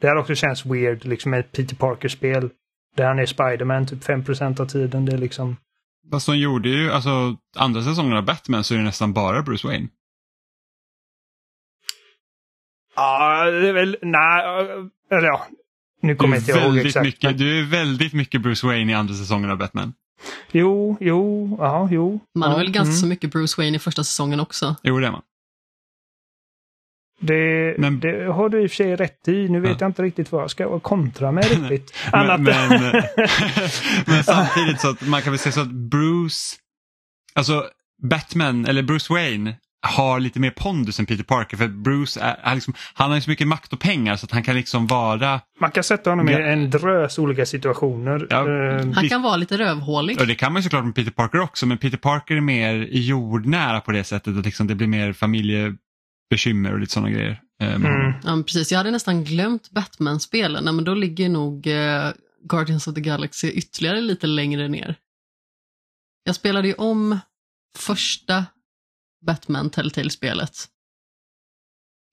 det hade också känts weird liksom med ett Peter Parker-spel. Där han är Spiderman typ 5% av tiden. Det är liksom... Fast de gjorde ju, alltså andra säsongen av Batman så är det nästan bara Bruce Wayne. Ja, det är väl... Nej, eller ja. Nu Du kommer är, jag inte ihåg väldigt exakt. mycket, du är väldigt mycket Bruce Wayne i andra säsongen av Batman. Jo, jo, ja, jo. Man ja, är väl ganska mm. så mycket Bruce Wayne i första säsongen också. Jo, det är man. Det, Men- det har du i och för sig rätt i. Nu vet Ja. jag inte riktigt vad jag ska kontra med riktigt. Annat Men, men, men samtidigt så att man kan väl säga så att Bruce, alltså Batman eller Bruce Wayne har lite mer pondus än Peter Parker för Bruce är, är liksom, han har ju så mycket makt och pengar så att han kan liksom vara, Man kan sätta honom i en drös olika situationer. Ja. Eh, Han kan vara lite rövhålig. och det kan man ju såklart med Peter Parker också men Peter Parker är mer jordnära på det sättet att liksom det blir mer familjebekymmer och lite sådana grejer. eh, med Mm. Ja, precis. Jag hade nästan glömt Batman-spelen. Nej, men då ligger nog eh, Guardians of the Galaxy ytterligare lite längre ner. Jag spelade ju om första Batman Telltale-spelet.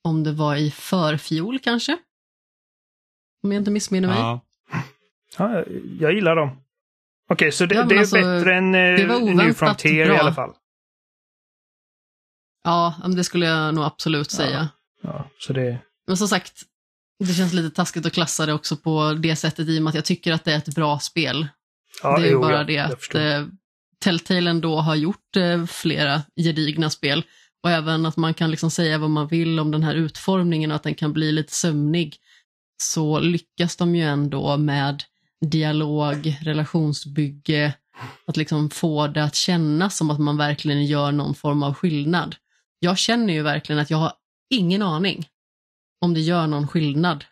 Om det var i förfjol kanske? Om jag inte missminner mig. Ja. Ja, jag gillar dem. Okej, så det, Ja, det är alltså, bättre än eh, det var New Frontier bra. i alla fall. Ja, det skulle jag nog absolut säga. Ja, så det... Men som sagt, det känns lite taskigt att klassa det också på det sättet i och med att jag tycker att det är ett bra spel. Ja, det är jo, bara ja, det jag att eh, Telltale ändå har gjort eh, flera gedigna spel och även att man kan liksom säga vad man vill om den här utformningen och att den kan bli lite sömnig så lyckas de ju ändå med dialog, relationsbygge, att liksom få det att kännas som att man verkligen gör någon form av skillnad. Jag känner ju verkligen att jag har ingen aning om det gör någon skillnad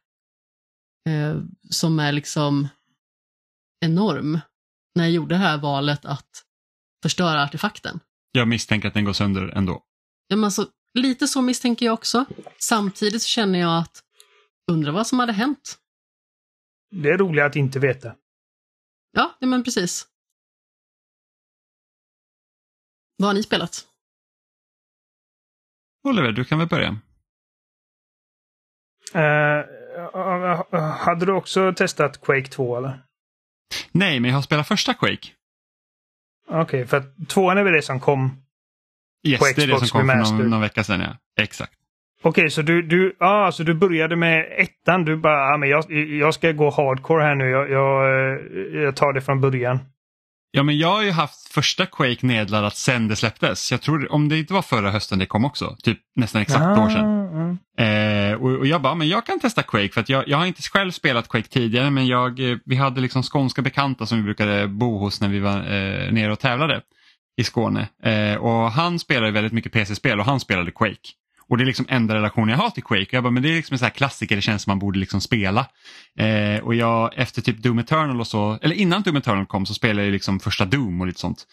eh, som är liksom enorm när jag gjorde det här valet att förstöra artefakten. Jag misstänker att den går sönder ändå. Ja, men alltså, lite så misstänker jag också. Samtidigt så känner jag att undrar vad som hade hänt. Det är roligt att inte veta. Ja, ja men precis. Vad har ni spelat? Oliver, du kan väl börja? Eh, hade du också testat Quake 2 eller? Nej, men jag har spelat första Quake. Okej, för att tvåan är väl det som kom? Yes, På det är det som Xbox kom för någon, någon vecka sedan. Ja. Exakt. Okej, så du, du, ah, så du började med ettan. Du bara, ah, men jag, jag ska gå hardcore här nu. Jag, jag, eh, jag tar det från början. Ja, men jag har ju haft första Quake nedladdat sen det släpptes. Jag tror, om det inte var förra hösten det kom också, typ nästan exakt ett år sedan. Ah, mm. Eh, och, och jag bara, men jag kan testa Quake för att jag, jag har inte själv spelat Quake tidigare men jag, eh, vi hade liksom skånska bekanta som vi brukade bo hos när vi var eh, nere och tävlade i Skåne. Eh, och han spelade väldigt mycket PC-spel och han spelade Quake. Och det är liksom enda relationen jag har till Quake. Och jag bara, men det är liksom en sån här klassiker det känns som man borde liksom spela. Eh, och jag efter typ Doom Eternal och så, eller innan Doom Eternal kom så spelade jag liksom första Doom och lite sånt.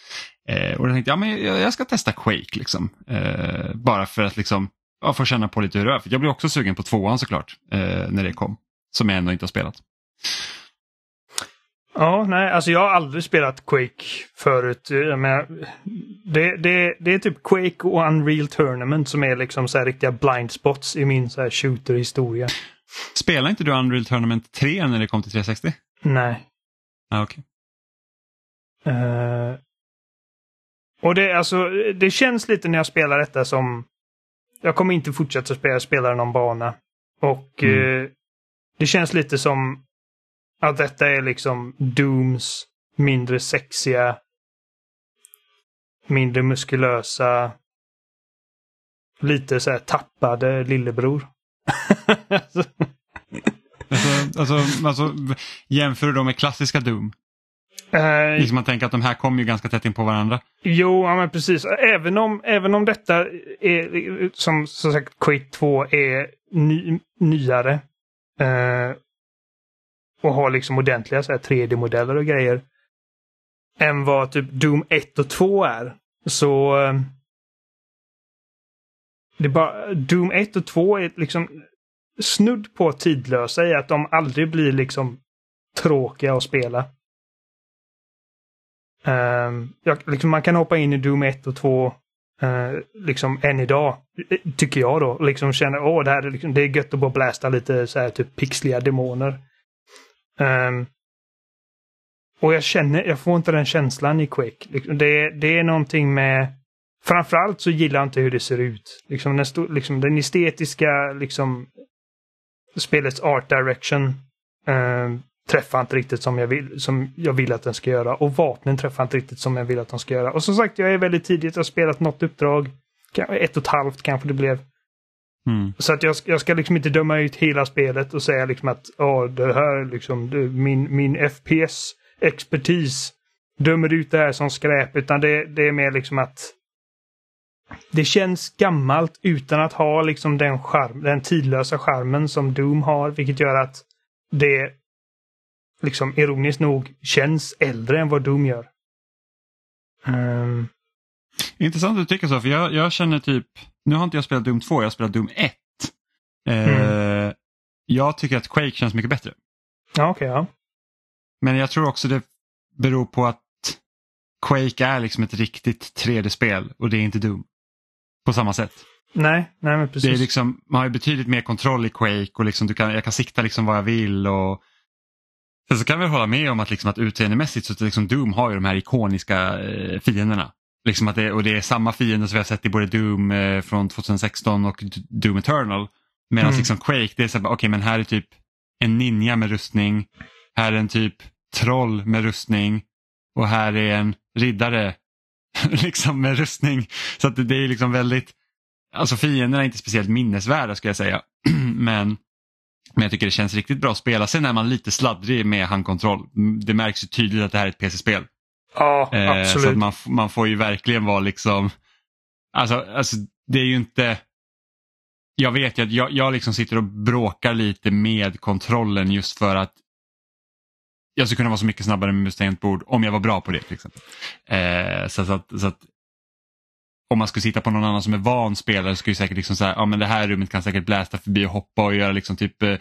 Eh, och då tänkte jag, ja, men jag, jag ska testa Quake liksom. Eh, bara för att liksom ja, få känna på lite hur det är. För jag blev också sugen på tvåan såklart eh, när det kom. Som jag ändå inte har spelat. Ja, nej, alltså jag har aldrig spelat Quake förut. Menar, det, det, det är typ Quake och Unreal Tournament som är liksom så här riktiga blind spots i min så här shooter-historia. Spelade inte du Unreal Tournament 3 när det kom till 360? Nej. Ah, okay. Eh, och det, alltså, det känns lite när jag spelar detta som... Jag kommer inte fortsätta spela, spela någon bana. Och Mm. eh, det känns lite som att detta är liksom Dooms mindre sexiga, mindre muskulösa, lite så här tappade lillebror. Alltså, alltså, alltså, jämför du då med klassiska Doom? Eh, Liksom man tänker att de här kommer ju ganska tätt in på varandra. Jo, ja, men precis. Även om, även om detta är, som, som sagt, Quake 2 är ny, nyare eh, och har liksom ordentliga 3D-modeller och grejer än vad typ Doom 1 och 2 är. Så eh, det är bara, Doom 1 och 2 är liksom snudd på tidlösa i att de aldrig blir liksom tråkiga att spela. Ehm, jag, liksom man kan hoppa in i Doom 1 och 2 uh, eh, liksom än idag, tycker jag då. Liksom känner åh det här är, liksom, det är gött att bara blästa lite så här typ pixliga demoner. Um, och jag känner, jag får inte den känslan i Quake. Liksom, det, det är någonting med Framförallt så gillar jag inte hur det ser ut. Liksom den, sto, liksom den estetiska, liksom spelets art direction eh, träffar inte riktigt som jag, vill, som jag vill att den ska göra. Och vapnen träffar inte riktigt som jag vill att de ska göra. Och som sagt, jag är väldigt tidigt, jag har spelat något uppdrag. Ett och ett halvt kanske det blev. Mm. Så att jag, jag ska liksom inte döma ut hela spelet och säga liksom att ja, det här liksom, det, min, min FPS-expertis dömer ut det här som skräp. Utan det, det är mer liksom att det känns gammalt utan att ha liksom den, charm, den tidlösa charmen som Doom har, vilket gör att det liksom ironiskt nog känns äldre än vad Doom gör. Um, Intressant att du tycker så, för jag, jag känner typ, nu har inte jag spelat Doom 2, jag har spelat Doom 1. Eh, Jag tycker att Quake känns mycket bättre. ja, okej, ja. Men jag tror också det beror på att Quake är liksom ett riktigt 3D-spel och det är inte Doom. På samma sätt. Nej, nej men Det precis. är liksom, man har ju betydligt mer kontroll i Quake och liksom du kan, jag kan sikta liksom vad jag vill. Och... Sen så kan vi hålla med om att, liksom att utseendemässigt så liksom Doom har ju de här ikoniska eh, fienderna. Liksom att det, och det är samma fiender som vi har sett i både Doom eh, från 2016 och Doom Eternal. Medan Mm. liksom Quake, det är så okej men här är typ en ninja med rustning. Här är en typ troll med rustning. Och här är en riddare liksom med rustning. Så att det, det är liksom väldigt, alltså fienderna är inte speciellt minnesvärda skulle jag säga. men, men jag tycker det känns riktigt bra att spela. Sen är man lite sladdrig med handkontroll. Mm, Det märks ju tydligt att det här är ett PC-spel. Ja, Eh, så absolut. att man, man får ju verkligen vara liksom, alltså, alltså det är ju inte, jag vet ju att jag, jag liksom sitter och bråkar lite med kontrollen just för att jag skulle kunna vara så mycket snabbare med mus tangentbord om jag var bra på det till exempel. Eh, så, så, att, så att om man skulle sitta på någon annan som är van spelare skulle säkert liksom så här, ja men det här rummet kan säkert blästa förbi och hoppa och göra liksom typ eh,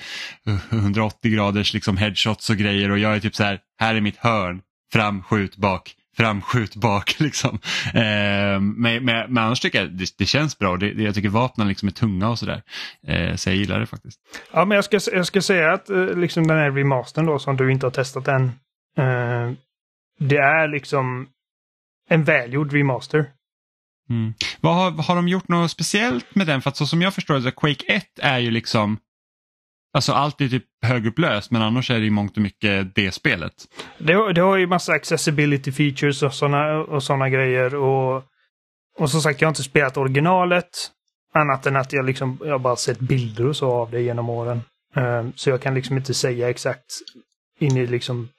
180 graders liksom headshots och grejer och jag är typ så här, här är mitt hörn, fram, skjut, bak, fram, skjut, bak liksom. Eh, men, men, men annars tycker jag det, det känns bra, det, jag tycker vapnen liksom är tunga och sådär. Eh, så jag gillar det faktiskt. Ja, men jag ska, jag ska säga att eh, liksom den här remastern då som du inte har testat än. eh, det är liksom en välgjord remaster. Mm. Vad har, har de gjort något speciellt med den? För att så som jag förstår det, Quake 1 är ju liksom Alltså allt är typ högupplöst men annars är det i mångt och mycket det spelet. Det, har- det har ju massa accessibility features och sådana och såna grejer. Och, och som sagt, jag har inte spelat originalet. Annat än att jag liksom, jag bara sett bilder och så av det genom åren. Um, så jag kan liksom inte säga exakt in i liksom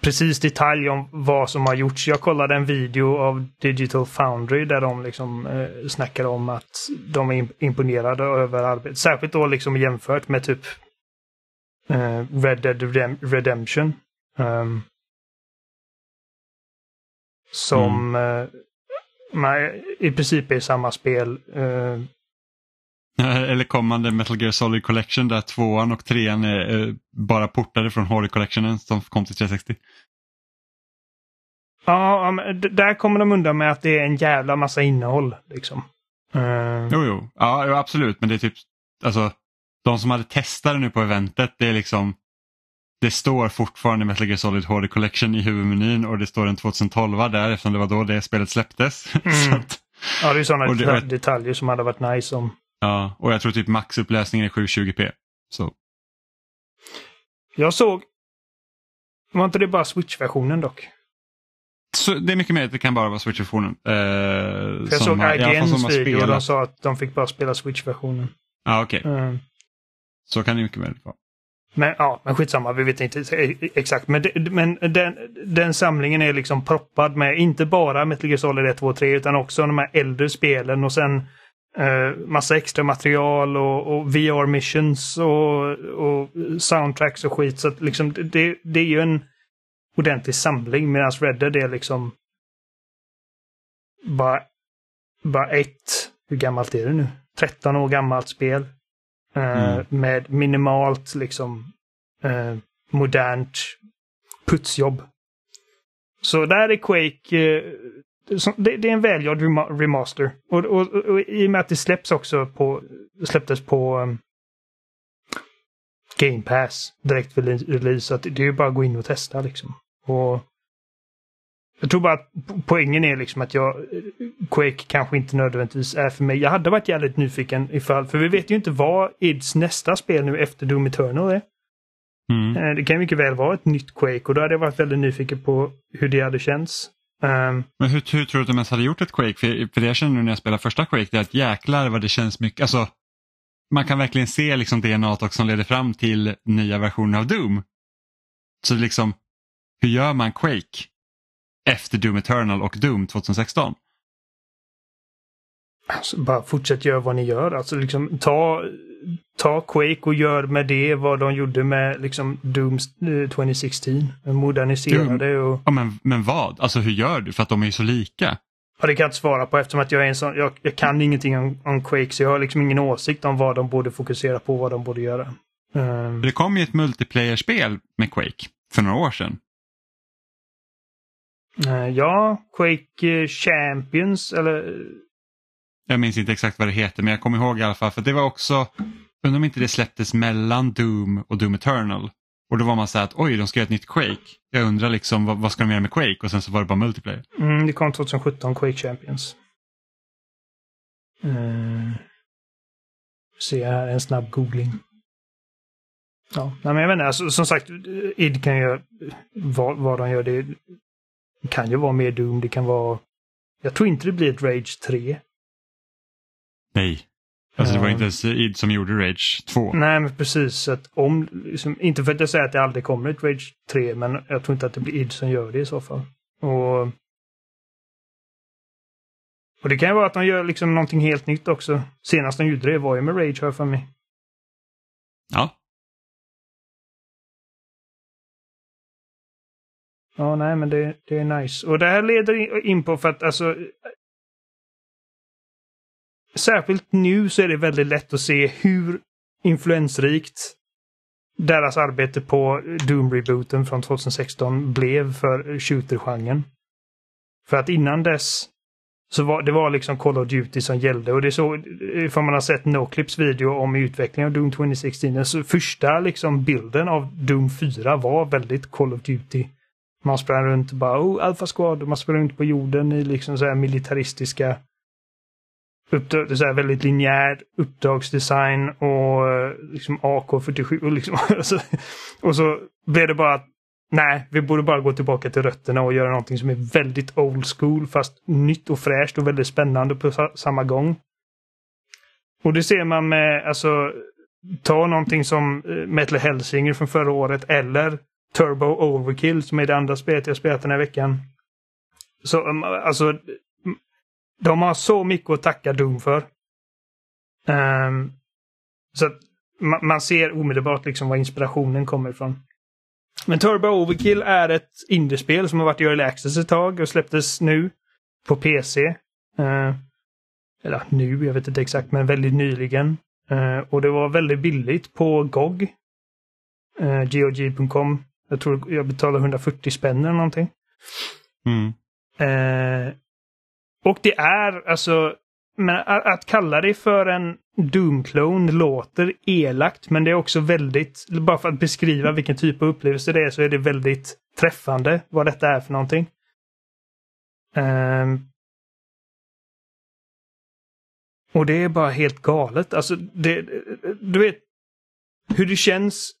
precis detalj om vad som har gjorts. Jag kollade en video av Digital Foundry där de liksom eh, snackar om att de är im- imponerade över arbetet. Särskilt då liksom jämfört med typ eh, Red Dead Redem- Redemption. Ehm, som eh, man, i princip är samma spel. eh, Eller kommande Metal Gear Solid Collection där tvåan och trean är eh, bara portade från HD Collectionen som kom till 360. Ja, där kommer de undan med att det är en jävla massa innehåll. Liksom. Eh, Jo, jo. Ja, absolut. Men det är typ, alltså, de som hade testat det nu på eventet, det är liksom, det står fortfarande Metal Gear Solid HD Collection i huvudmenyn och det står en 2012 där eftersom det var då det spelet släpptes. Mm. Att, ja, det är sådana det- deta- detaljer som hade varit nice om. Ja, och jag tror typ maxupplösningen är 720p. Så Jag såg... Var inte det bara Switch-versionen dock? Så det är mycket möjligt, det kan bara vara Switch-versionen. Eh, jag såg IGNs video och de sa att de fick bara spela Switch-versionen. Ja, okej. Mm. Så kan det mycket möjligt vara. Men, ja, men skitsamma, vi vet inte exakt. Men, det, men den, den samlingen är liksom proppad med inte bara Metal Gear Solid 1, 2 och 3 utan också de här äldre spelen och sen eh, massa extra material och, och VR missions och, och soundtracks och skit. Så att liksom det, det är ju en ordentlig samling medan Red Dead är liksom bara, bara ett, hur gammalt är det nu? 13 år gammalt spel. Eh, Mm. Med minimalt liksom eh, modernt putsjobb. Så där är Quake, eh, det, det är en välgjord rema- remaster. Och, och, och, och i och med att det släpps också på, släpptes på um, Game Pass direkt rele- release. Så att det är ju bara att gå in och testa liksom. Och jag tror bara att po- poängen är liksom att jag, Quake kanske inte nödvändigtvis är för mig. Jag hade varit jävligt nyfiken ifall, för vi vet ju inte vad Ids nästa spel nu efter Doom Eternal är. Mm. Eh, Det kan mycket väl vara ett nytt Quake och då hade jag varit väldigt nyfiken på hur det hade känts. Ehm, Men hur, hur tror du att de ens hade gjort ett Quake? För, för det jag känner nu när jag spelar första Quake, det är att jäklar vad det känns mycket, alltså man kan verkligen se liksom DNA som leder fram till nya versioner av Doom. Så liksom, hur gör man Quake efter Doom Eternal och Doom 2016? alltså, bara fortsätt göra vad ni gör. Alltså liksom ta, ta Quake och gör med det vad de gjorde med liksom Doom eh, 2016. Modernisera det och... Ja, men, men vad? Alltså hur gör du? För att de är ju så lika. Ja, det kan jag inte svara på eftersom att jag är en sån... Jag, jag kan ingenting om, om Quake så jag har liksom ingen åsikt om vad de borde fokusera på, vad de borde göra. Ehm, Det kom ju ett multiplayer-spel med Quake för några år sedan. eh, ja, Quake eh, Champions eller... Jag minns inte exakt vad det heter men jag kommer ihåg i alla fall för det var också, undrar om inte det släpptes mellan Doom och Doom Eternal. Och då var man så här att oj, de ska göra ett nytt Quake. Jag undrar liksom vad, vad ska de göra med Quake och sen så var det bara multiplayer. Mm, det kom 2017, Quake Champions. Uh, se här, en snabb googling. Ja, nej, men jag vet inte, alltså, som sagt, id kan göra vad, vad de gör. Det kan ju vara mer Doom, det kan vara... Jag tror inte det blir ett Rage 3. Nej. Alltså det var Ja. inte ens id som gjorde Rage 2. Nej, men precis. Att om, liksom, inte för att jag säger att det aldrig kommer ett Rage 3, men jag tror inte att det blir id som gör det i så fall. Och, och det kan ju vara att de gör liksom någonting helt nytt också. Senast de gjorde det var ju med Rage, har jag för mig. Ja. Ja, nej, men det, det är nice. Och det här leder in- in på för att alltså... Särskilt nu så är det väldigt lätt att se hur influensrikt deras arbete på Doom-rebooten från 2016 blev för shooter-genren. För att innan dess så var det var liksom Call of Duty som gällde och det är så, ifall man har sett Noclips video om utvecklingen av Doom 2016, så första liksom bilden av Doom 4 var väldigt Call of Duty. Man sprang runt och bara oh, Alpha Squad och man sprang runt på jorden i liksom så här militaristiska uppdrag, så här väldigt linjär uppdragsdesign och eh, liksom AK47 och liksom och så, alltså, och så blev det bara att nej, vi borde bara gå tillbaka till rötterna och göra någonting som är väldigt old school fast nytt och fräscht och väldigt spännande på samma gång. Och det ser man med, alltså, ta någonting som eh, Metal Hellsinger från förra året eller Turbo Overkill som är det andra spelet jag spelat den här veckan. Så um, alltså, de har så mycket att tacka Doom för. Ehm, så att man, man ser omedelbart liksom var inspirationen kommer ifrån. Men Turbo Overkill är ett indiespel som har varit i Early Access ett tag och släpptes nu på PC. Eh, eller nu, jag vet inte exakt, men väldigt nyligen. Eh, och det var väldigt billigt på GOG. Uh, GOG.com. Jag tror jag betalade 140 spänn eller någonting. Mm. Eh, och det är alltså, men att, kalla det för en Doom-clone låter elakt, men det är också väldigt, bara för att beskriva vilken typ av upplevelse det är, så är det väldigt träffande vad detta är för någonting. Um, och det är bara helt galet. Alltså, det, du vet hur det känns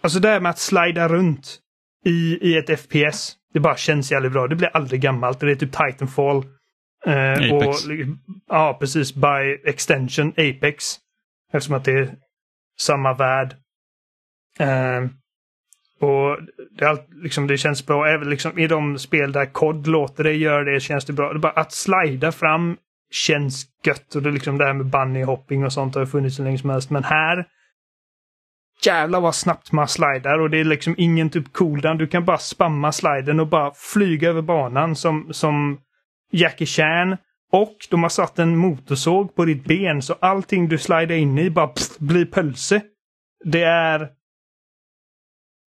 Alltså det här med att slida runt i, i ett FPS. Det bara känns jävligt bra. Det blir aldrig gammalt. Det är typ Titanfall. Eh, och, ja, precis. By extension Apex. Eftersom att det är samma värld. Eh, och det, är allt, liksom, det känns bra. Även liksom, i de spel där kod låter det göra det känns det bra. Det bara att slida fram känns gött. Och det, liksom det här med bunny hopping och sånt har funnits hur länge som helst. Men här jävlar vad snabbt man slidar och det är liksom ingen typ cooldown. Du kan bara spamma sliden och bara flyga över banan som, som Jackie Chan. Och de har satt en motorsåg på ditt ben så allting du slidar in i bara pst, blir pölse. Det är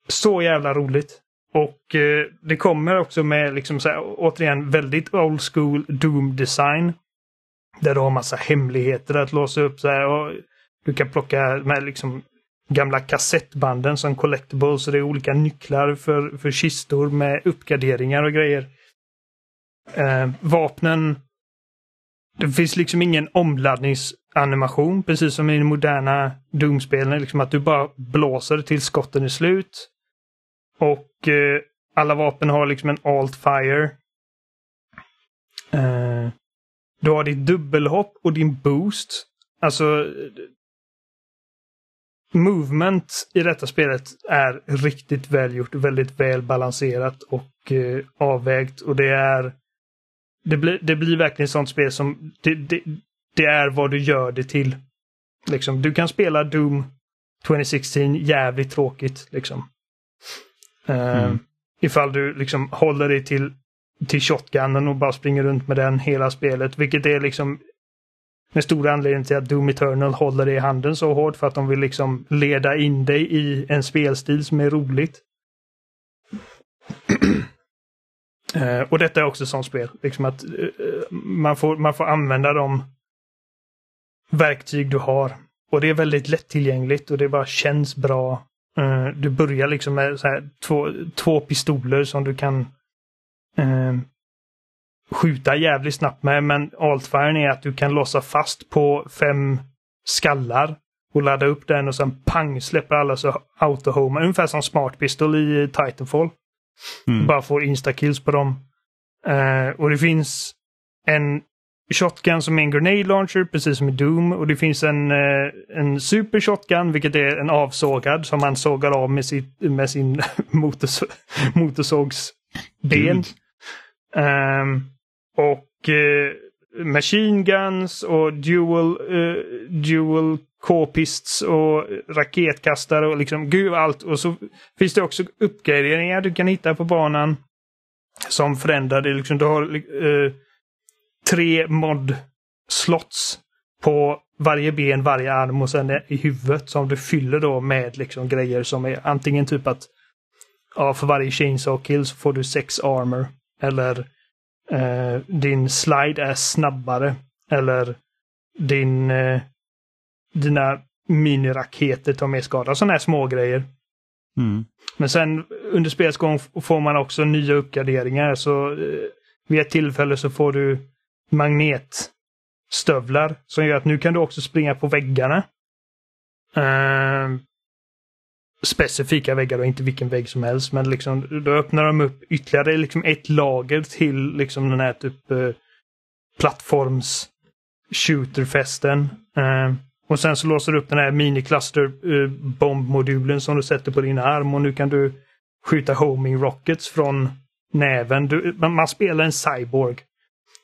så jävla roligt. Och eh, det kommer också med liksom så här, återigen väldigt old school Doom design. Där du har massa hemligheter att låsa upp så här, och du kan plocka med liksom gamla kassettbanden som collectibles. Så det är olika nycklar för, för kistor med uppgraderingar och grejer. Eh, vapnen. Det finns liksom ingen omladdningsanimation, precis som i de moderna Doom-spelen. Liksom att du bara blåser till skotten är slut. Och eh, alla vapen har liksom en alt fire. Eh, du har ditt dubbelhopp och din boost. Alltså, movement i detta spelet är riktigt välgjort, väldigt väl balanserat och eh, avvägt. Och det är... Det, blir, det blir verkligen ett sånt spel som... Det, det, det, är vad du gör det till. Liksom, du kan spela Doom 2016 jävligt tråkigt. Liksom. Uh, mm. Ifall du liksom håller dig till, till shotgunnen och bara springer runt med den hela spelet. Vilket är liksom den stora anledningen till att Doom Eternal håller dig i handen så hårt för att de vill liksom leda in dig i en spelstil som är roligt. uh, och detta är också sånt spel. Liksom att uh, man, får, man får använda de verktyg du har. Och det är väldigt lättillgängligt och det bara känns bra. Uh, du börjar liksom med så här, två, två pistoler som du kan skjuta jävligt snabbt med, men altfiren är att du kan låsa fast på fem skallar och ladda upp den och sen pang släpper alla så autohoma. Ungefär som Smart Pistol i Titanfall. Mm. Bara får instakills på dem. Uh, och det finns en shotgun som är en grenade launcher, precis som i Doom. Och det finns en, uh, en super shotgun, vilket är en avsågad som man sågar av med, sitt, med sin motors motorsågsben. Um, och eh, machine guns och dual, eh, dual k-pists och raketkastare och liksom gud allt. Och så finns det också uppgraderingar du kan hitta på banan. Som förändrar det. Liksom, du har eh, tre mod-slots på varje ben, varje arm och sen i huvudet som du fyller då med liksom grejer som är antingen typ att ja, för varje chainsaw kill så får du sex armor. Eller eh, din slide är snabbare. Eller din, eh, dina miniraketer tar mer skada. Sådana här små grejer. Mm. Men sen under spelets gång får man också nya uppgraderingar. Så eh, vid ett tillfälle så får du magnetstövlar som gör att nu kan du också springa på väggarna. Uh, specifika väggar och inte vilken vägg som helst. Men liksom, då öppnar de upp ytterligare liksom ett lager till liksom den här typ eh, plattforms shooterfesten. Eh, och sen så låser du upp den här minikluster eh, bombmodulen som du sätter på din arm och nu kan du skjuta homing rockets från näven. Du, man, man, spelar en cyborg.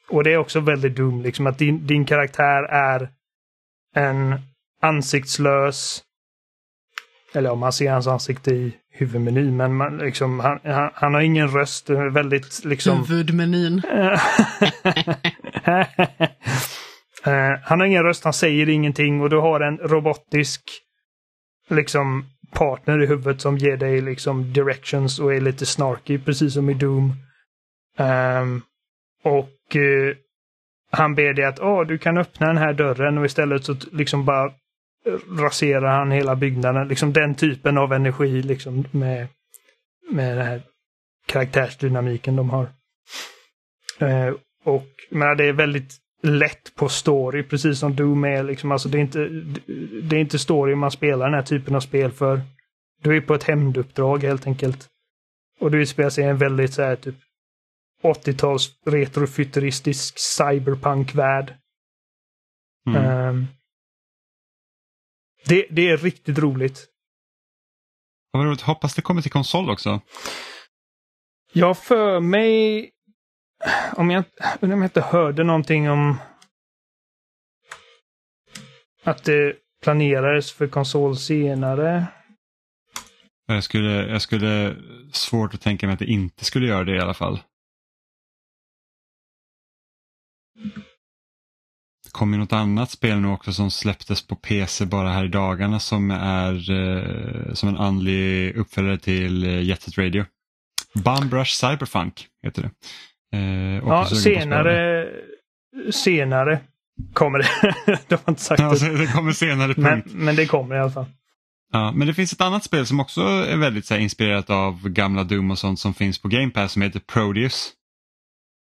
Och det är också väldigt dumt liksom att din, din karaktär är en ansiktslös eller om man ser hans ansikte i huvudmenyn, men man, liksom, han, han, han, har ingen röst. Väldigt liksom... Huvudmenyn. Eh, han har ingen röst, han säger ingenting och du har en robotisk liksom partner i huvudet som ger dig liksom directions och är lite snarky, precis som i Doom. Um, och uh, han ber dig att oh, du kan öppna den här dörren och istället så liksom bara raserar han hela byggnaden. Liksom den typen av energi liksom med, med den här karaktärsdynamiken de har. Eh, och men det är väldigt lätt på story, precis som Doom är. Liksom, alltså det, är inte, det är inte story man spelar den här typen av spel för. Du är på ett hämnduppdrag helt enkelt. Och du utspelar sig i en väldigt så här typ 80-tals retrofuturistisk cyberpunk-värld. Mm. Ehm, det, det är riktigt roligt. Vad roligt. Hoppas det kommer till konsol också. Jag för mig, om jag, undrar om jag inte hörde någonting om att det planerades för konsol senare. Jag skulle, jag skulle svårt att tänka mig att det inte skulle göra det i alla fall. Kom ju något annat spel nu också som släpptes på PC bara här i dagarna som är eh, som en andlig uppföljare till eh, Jet Set Radio. Bumrush Cyberfunk heter det. Eh, Ja, senare, senare kommer det. De har inte sagt Ja, det. det kommer senare Men, punkt. men det kommer i alla fall. Ja, men det finns ett annat spel som också är väldigt så här, inspirerat av gamla Doom och sånt som finns på Game Pass som heter Prodeus.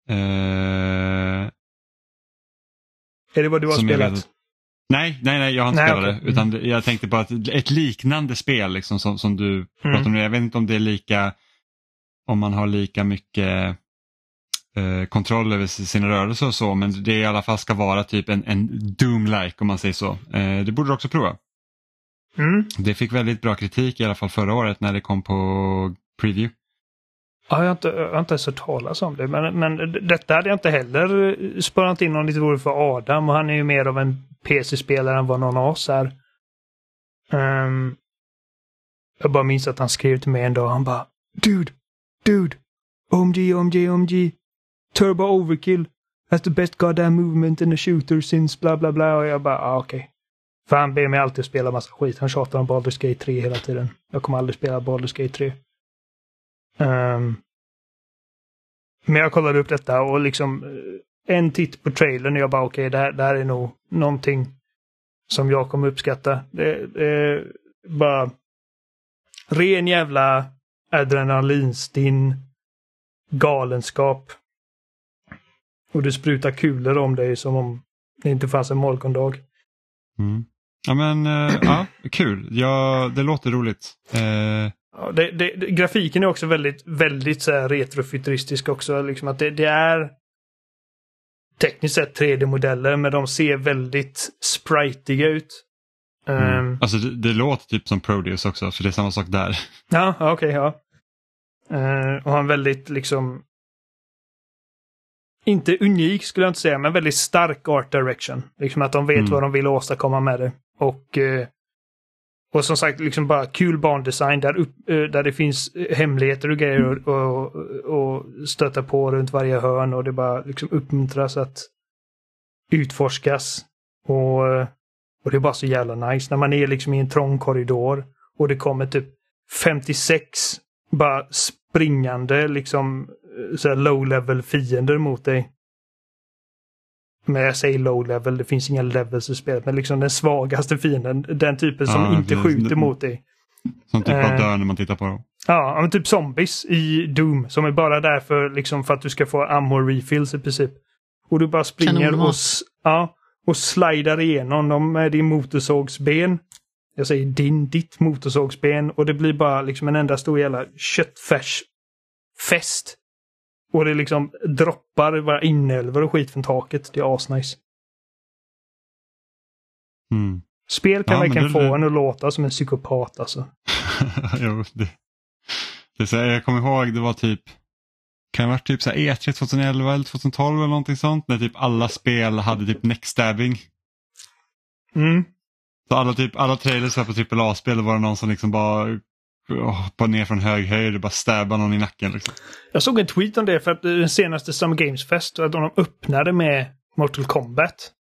Eh, Är det vad du har spelat? vet nej, nej, nej, jag har inte Nej, spelat okej. det. Utan det- jag tänkte på att ett liknande spel liksom, som, som du pratar om nu. Jag vet inte om det är lika, om man har lika mycket eh, kontroll över sina rörelser och så, men det i alla fall ska vara typ en, en Doom-like om man säger så. Eh, det borde du också prova. Mm. Det fick väldigt bra kritik i alla fall förra året när det kom på preview. Jag, har inte, jag har inte ens hört talas om det. Men, men detta hade jag inte heller eh, sparat in om det inte vore för Adam. Och han är ju mer av en PC-spelare än vad någon av oss är. Um, jag bara minns att han skrev till mig en dag. Han bara Dude! Dude! OMG, OMG, OMG! Turbo Overkill! That's the best goddamn movement in a shooter since bla bla bla. Och jag bara, ah, okej. För han ber mig alltid spela massa skit. Han tjatar om Baldur's Gate 3 hela tiden. Jag kommer aldrig spela Baldur's Gate 3. Um, men jag kollade upp detta och liksom eh, en titt på trailern och jag bara okej, det, här, det här är nog någonting som jag kommer uppskatta. Det, det är bara ren jävla adrenalinstinn galenskap. Och du sprutar kulor om dig som om det inte fanns en morgondag. Mm. Ja men äh, ja, kul. Ja, det låter roligt. Äh, Ja, det, det, grafiken är också väldigt, väldigt så här retrofuturistisk också. Liksom att det, det är tekniskt sett 3D-modeller men de ser väldigt spritiga ut. mm. Ehm, Alltså det, det låter typ som Prodeus också, för det är samma sak där. Ja, okej, ja. Eh, och har en väldigt liksom inte unik skulle jag inte säga, men väldigt stark art direction. Liksom att de vet Mm. vad de vill åstadkomma med det. Och, eh, och som sagt, liksom bara kul bandesign där, upp, eh, där det finns eh, hemligheter och grejer och, och, och stöta på runt varje hörn och det bara liksom uppmuntras att utforskas. Och, eh, och det är bara så jävla nice när man är liksom i en trång korridor och det kommer typ 56 bara springande liksom så low level fiender mot dig. Men jag säger low level, det finns inga levels i spelet, men liksom den svagaste fienden, den typen som Ja, inte skjuter mot dig. Som typ Eh. bara dör när man tittar på dem. Ja, men typ zombies i Doom som är bara där för, liksom, för att du ska få ammo refills i princip. Och du bara springer och, ja, och slidar igenom dem med din motorsågsben. Jag säger din, ditt motorsågsben och det blir bara liksom en enda stor jävla köttfärsfest. Och det liksom droppar bara inälvor och skit från taket. Det är asnice. Mm. Spel kan Ja, verkligen det- få det- en att låta som en psykopat alltså. jo, det, det så här, jag kommer ihåg det var typ kan det ha varit typ så här E3 2011 eller 2012 eller någonting sånt när typ alla spel hade typ neckstabbing. Mm. Så alla, typ, alla trailers på AAA-spel var det någon som liksom bara hoppade ner från hög höjd och bara stabbade någon i nacken. Liksom. Jag såg en tweet om det för att den senaste Summer Games Fest, att de öppnade med Mortal Kombat.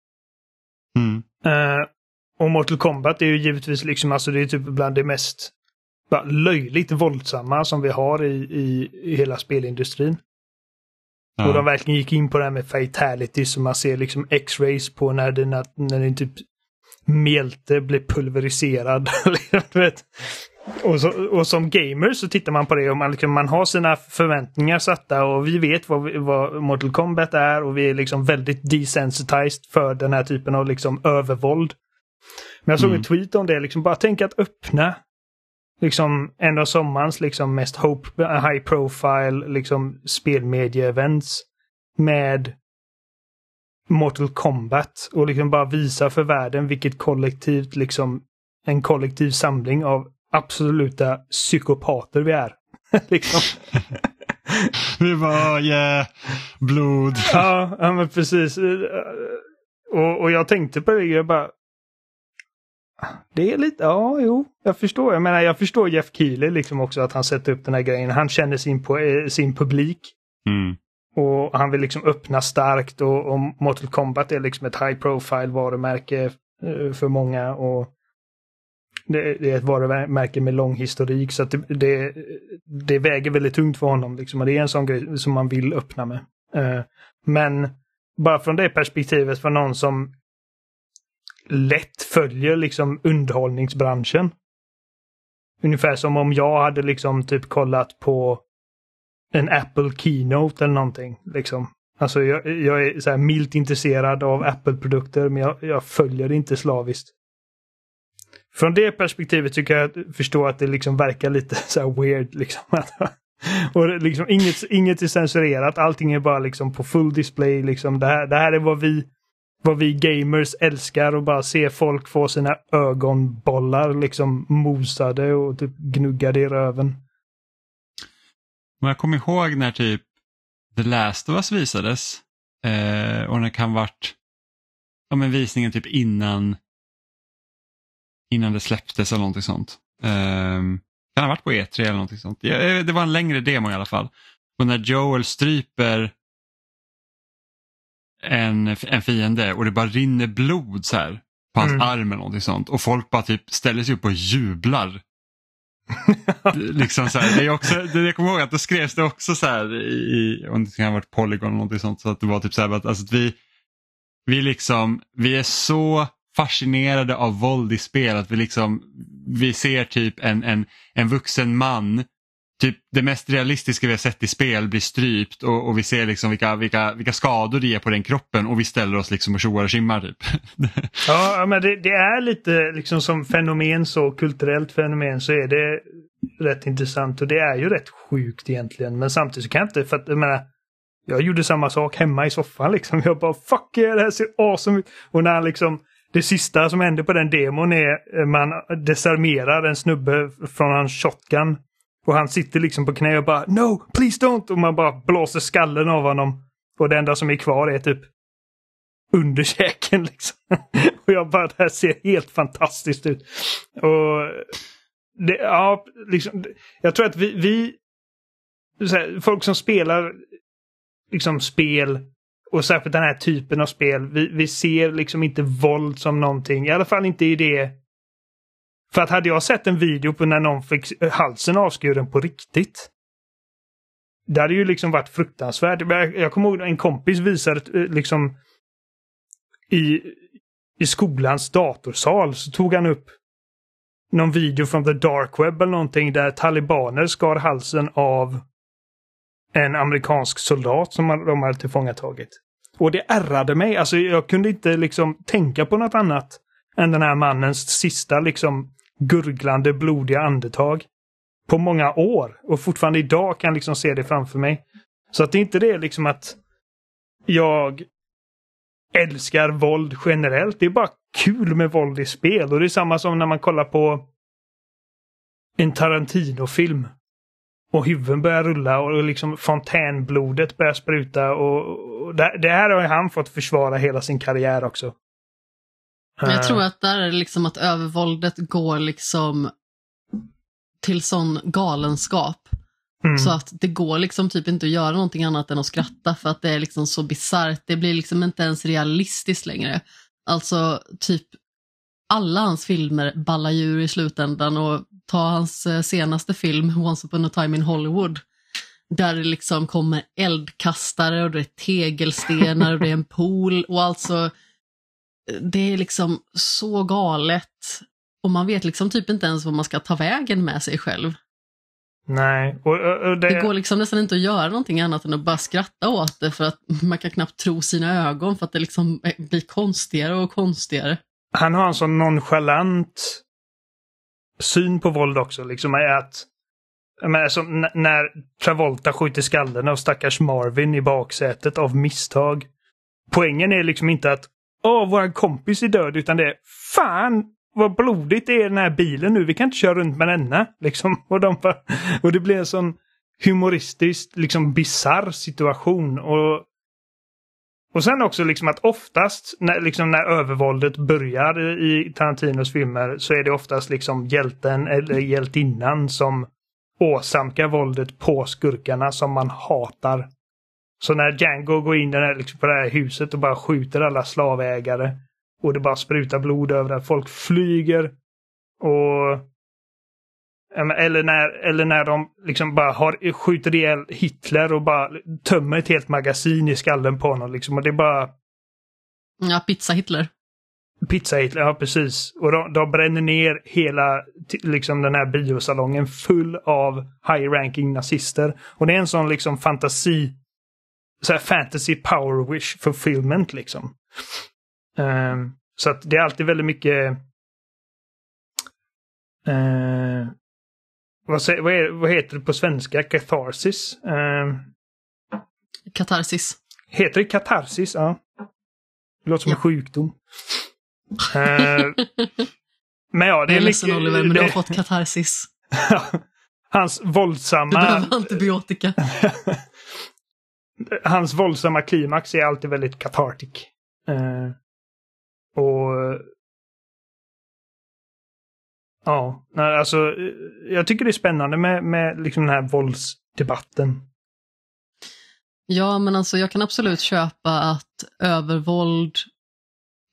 Mm. Eh, och Mortal Kombat är ju givetvis liksom, alltså det är typ bland det mest bara löjligt våldsamma som vi har i, i, i hela spelindustrin. Ja. Och de verkligen gick in på det här med fatality som man ser liksom X-rays på när den, när den typ mjälte blir pulveriserad. vet. Och, så, och som gamer så tittar man på det och man, liksom, man har sina förväntningar satta och vi vet vad, vad Mortal Kombat är och vi är liksom väldigt desensitized för den här typen av liksom övervåld. Men jag såg Mm. en tweet om det, liksom bara tänk att öppna liksom en av sommarens liksom mest hope, high profile liksom spelmedie-events med Mortal Kombat och liksom bara visa för världen vilket kollektivt liksom en kollektiv samling av absoluta psykopater vi är. liksom. Vi bara, yeah, blod. ja, ja, men precis. Och, och jag tänkte på det, jag bara... Det är lite, ja, jo, jag förstår. Jag menar, jag förstår Jeff Keely liksom också att han sätter upp den här grejen. Han känner sin, sin publik. Mm. Och han vill liksom öppna starkt och, och Mortal Kombat är liksom ett high profile varumärke eh, för många. och det, det, är ett varumärke med lång historik så att det, det, det, väger väldigt tungt för honom. Liksom, och det är en sån grej som man vill öppna med. Uh, men bara från det perspektivet för någon som lätt följer liksom underhållningsbranschen. Ungefär som om jag hade liksom typ kollat på en Apple Keynote eller någonting. Liksom. Alltså jag, jag är så här milt intresserad av Apple-produkter men jag, jag följer det inte slaviskt. Från det perspektivet tycker jag förstå att det liksom verkar lite så weird. Liksom. och liksom inget, inget är censurerat, allting är bara liksom på full display. Liksom. Det, här, det här är vad vi, vad vi gamers älskar och bara se folk få sina ögonbollar liksom mosade och typ gnuggade i röven. Men jag kommer ihåg när typ The Last of Us visades eh, och när det kan varit ja, men visningen typ innan innan det släpptes eller någonting sånt. Um, kan ha varit på E3 eller någonting sånt. Ja, det var en längre demo i alla fall. Och när Joel stryper en, en fiende och det bara rinner blod så här på hans mm. arm eller någonting sånt och folk bara typ ställer sig upp och jublar. liksom så här, det är också, det, jag kommer ihåg att då skrevs det också så här i, om det kan ha varit Polygon eller någonting sånt, så att det var typ så här att, alltså att vi, vi liksom, vi är så fascinerade av våld i spel. Att vi, liksom, vi ser typ en, en, en vuxen man, typ det mest realistiska vi har sett i spel blir strypt och, och vi ser liksom vilka, vilka, vilka skador det ger på den kroppen och vi ställer oss liksom och tjoar och tjimmar. Typ. ja, men det, det, är lite liksom som fenomen så, kulturellt fenomen så är det rätt intressant och det är ju rätt sjukt egentligen. Men samtidigt så kan jag inte, för att jag menar, jag gjorde samma sak hemma i soffan liksom. Jag bara fuck yeah, det här ser awesome ut. Och när han liksom det sista som händer på den demon är eh, man desarmerar en snubbe från hans shotgun. Och han sitter liksom på knä och bara No, please don't! Och man bara blåser skallen av honom. Och det enda som är kvar är typ underkäken liksom. och jag bara, det här ser helt fantastiskt ut. Och det, ja, liksom, jag tror att vi, vi här, folk som spelar liksom spel och särskilt den här typen av spel. Vi, vi ser liksom inte våld som någonting, i alla fall inte i det. För att hade jag sett en video på när någon fick halsen avskuren på riktigt. Det hade ju liksom varit fruktansvärt. Jag kommer ihåg en kompis visade eh, liksom i, i skolans datorsal så tog han upp någon video från the dark web eller någonting där talibaner skar halsen av en amerikansk soldat som de hade tillfångatagit. Och det ärrade mig. Alltså jag kunde inte liksom tänka på något annat än den här mannens sista liksom gurglande blodiga andetag. På många år. Och fortfarande idag kan jag liksom se det framför mig. Så att det är inte det liksom att jag älskar våld generellt. Det är bara kul med våld i spel. Och det är samma som när man kollar på en Tarantino-film och huvuden börjar rulla och liksom fontänblodet börjar spruta. Och, och det, det, här har han fått försvara hela sin karriär också. Jag tror att där är det liksom att övervåldet går liksom till sån galenskap. Mm. Så att det går liksom typ inte att göra någonting annat än att skratta för att det är liksom så bisarrt. Det blir liksom inte ens realistiskt längre. Alltså typ alla hans filmer ballar djur i slutändan och ta hans eh, senaste film, Once upon a time in Hollywood, där det liksom kommer eldkastare och det är tegelstenar och det är en pool och alltså det är liksom så galet och man vet liksom typ inte ens vad man ska ta vägen med sig själv. Nej. Och, och det... det... går liksom nästan inte att göra någonting annat än att bara skratta åt det för att man kan knappt tro sina ögon för att det liksom blir konstigare och konstigare. Han har en sån nonchalant syn på våld också. Liksom är att men alltså, när Travolta skjuter skallen av stackars Marvin i baksätet av misstag. Poängen är liksom inte att Åh, vår kompis är död, utan det är Fan vad blodigt det är i den här bilen nu, vi kan inte köra runt med denna. Liksom. Och, de bara, och det blir en sån humoristiskt, liksom bizarr situation. Och, och sen också liksom att oftast när, liksom när övervåldet börjar i Tarantinos filmer så är det oftast liksom hjälten eller hjältinnan som åsamkar våldet på skurkarna som man hatar. Så när Django går in här, liksom på det här huset och bara skjuter alla slavägare och det bara sprutar blod överallt, folk flyger och eller när, eller när de liksom bara har, skjuter ihjäl Hitler och bara tömmer ett helt magasin i skallen på honom. Liksom, och det är bara... Ja, pizza-Hitler. Pizza-Hitler, ja precis. Och de, de bränner ner hela liksom, den här biosalongen full av high-ranking nazister. Och det är en sån liksom fantasi, så här fantasy power wish fulfillment liksom. Um, så att det är alltid väldigt mycket uh, vad, säger, vad, är, vad, heter det på svenska? Katharsis? Uh, Katarsis. Heter det katarsis? Ja. Det låter som ja. en sjukdom. uh, men ja, det är, är ledsen mycket... Oliver, men det... du har fått katarsis. Hans våldsamma... Du behöver antibiotika. Hans våldsamma klimax är alltid väldigt cathartic. Uh, och Ja, alltså jag tycker det är spännande med, med liksom den här våldsdebatten. Ja, men alltså jag kan absolut köpa att övervåld,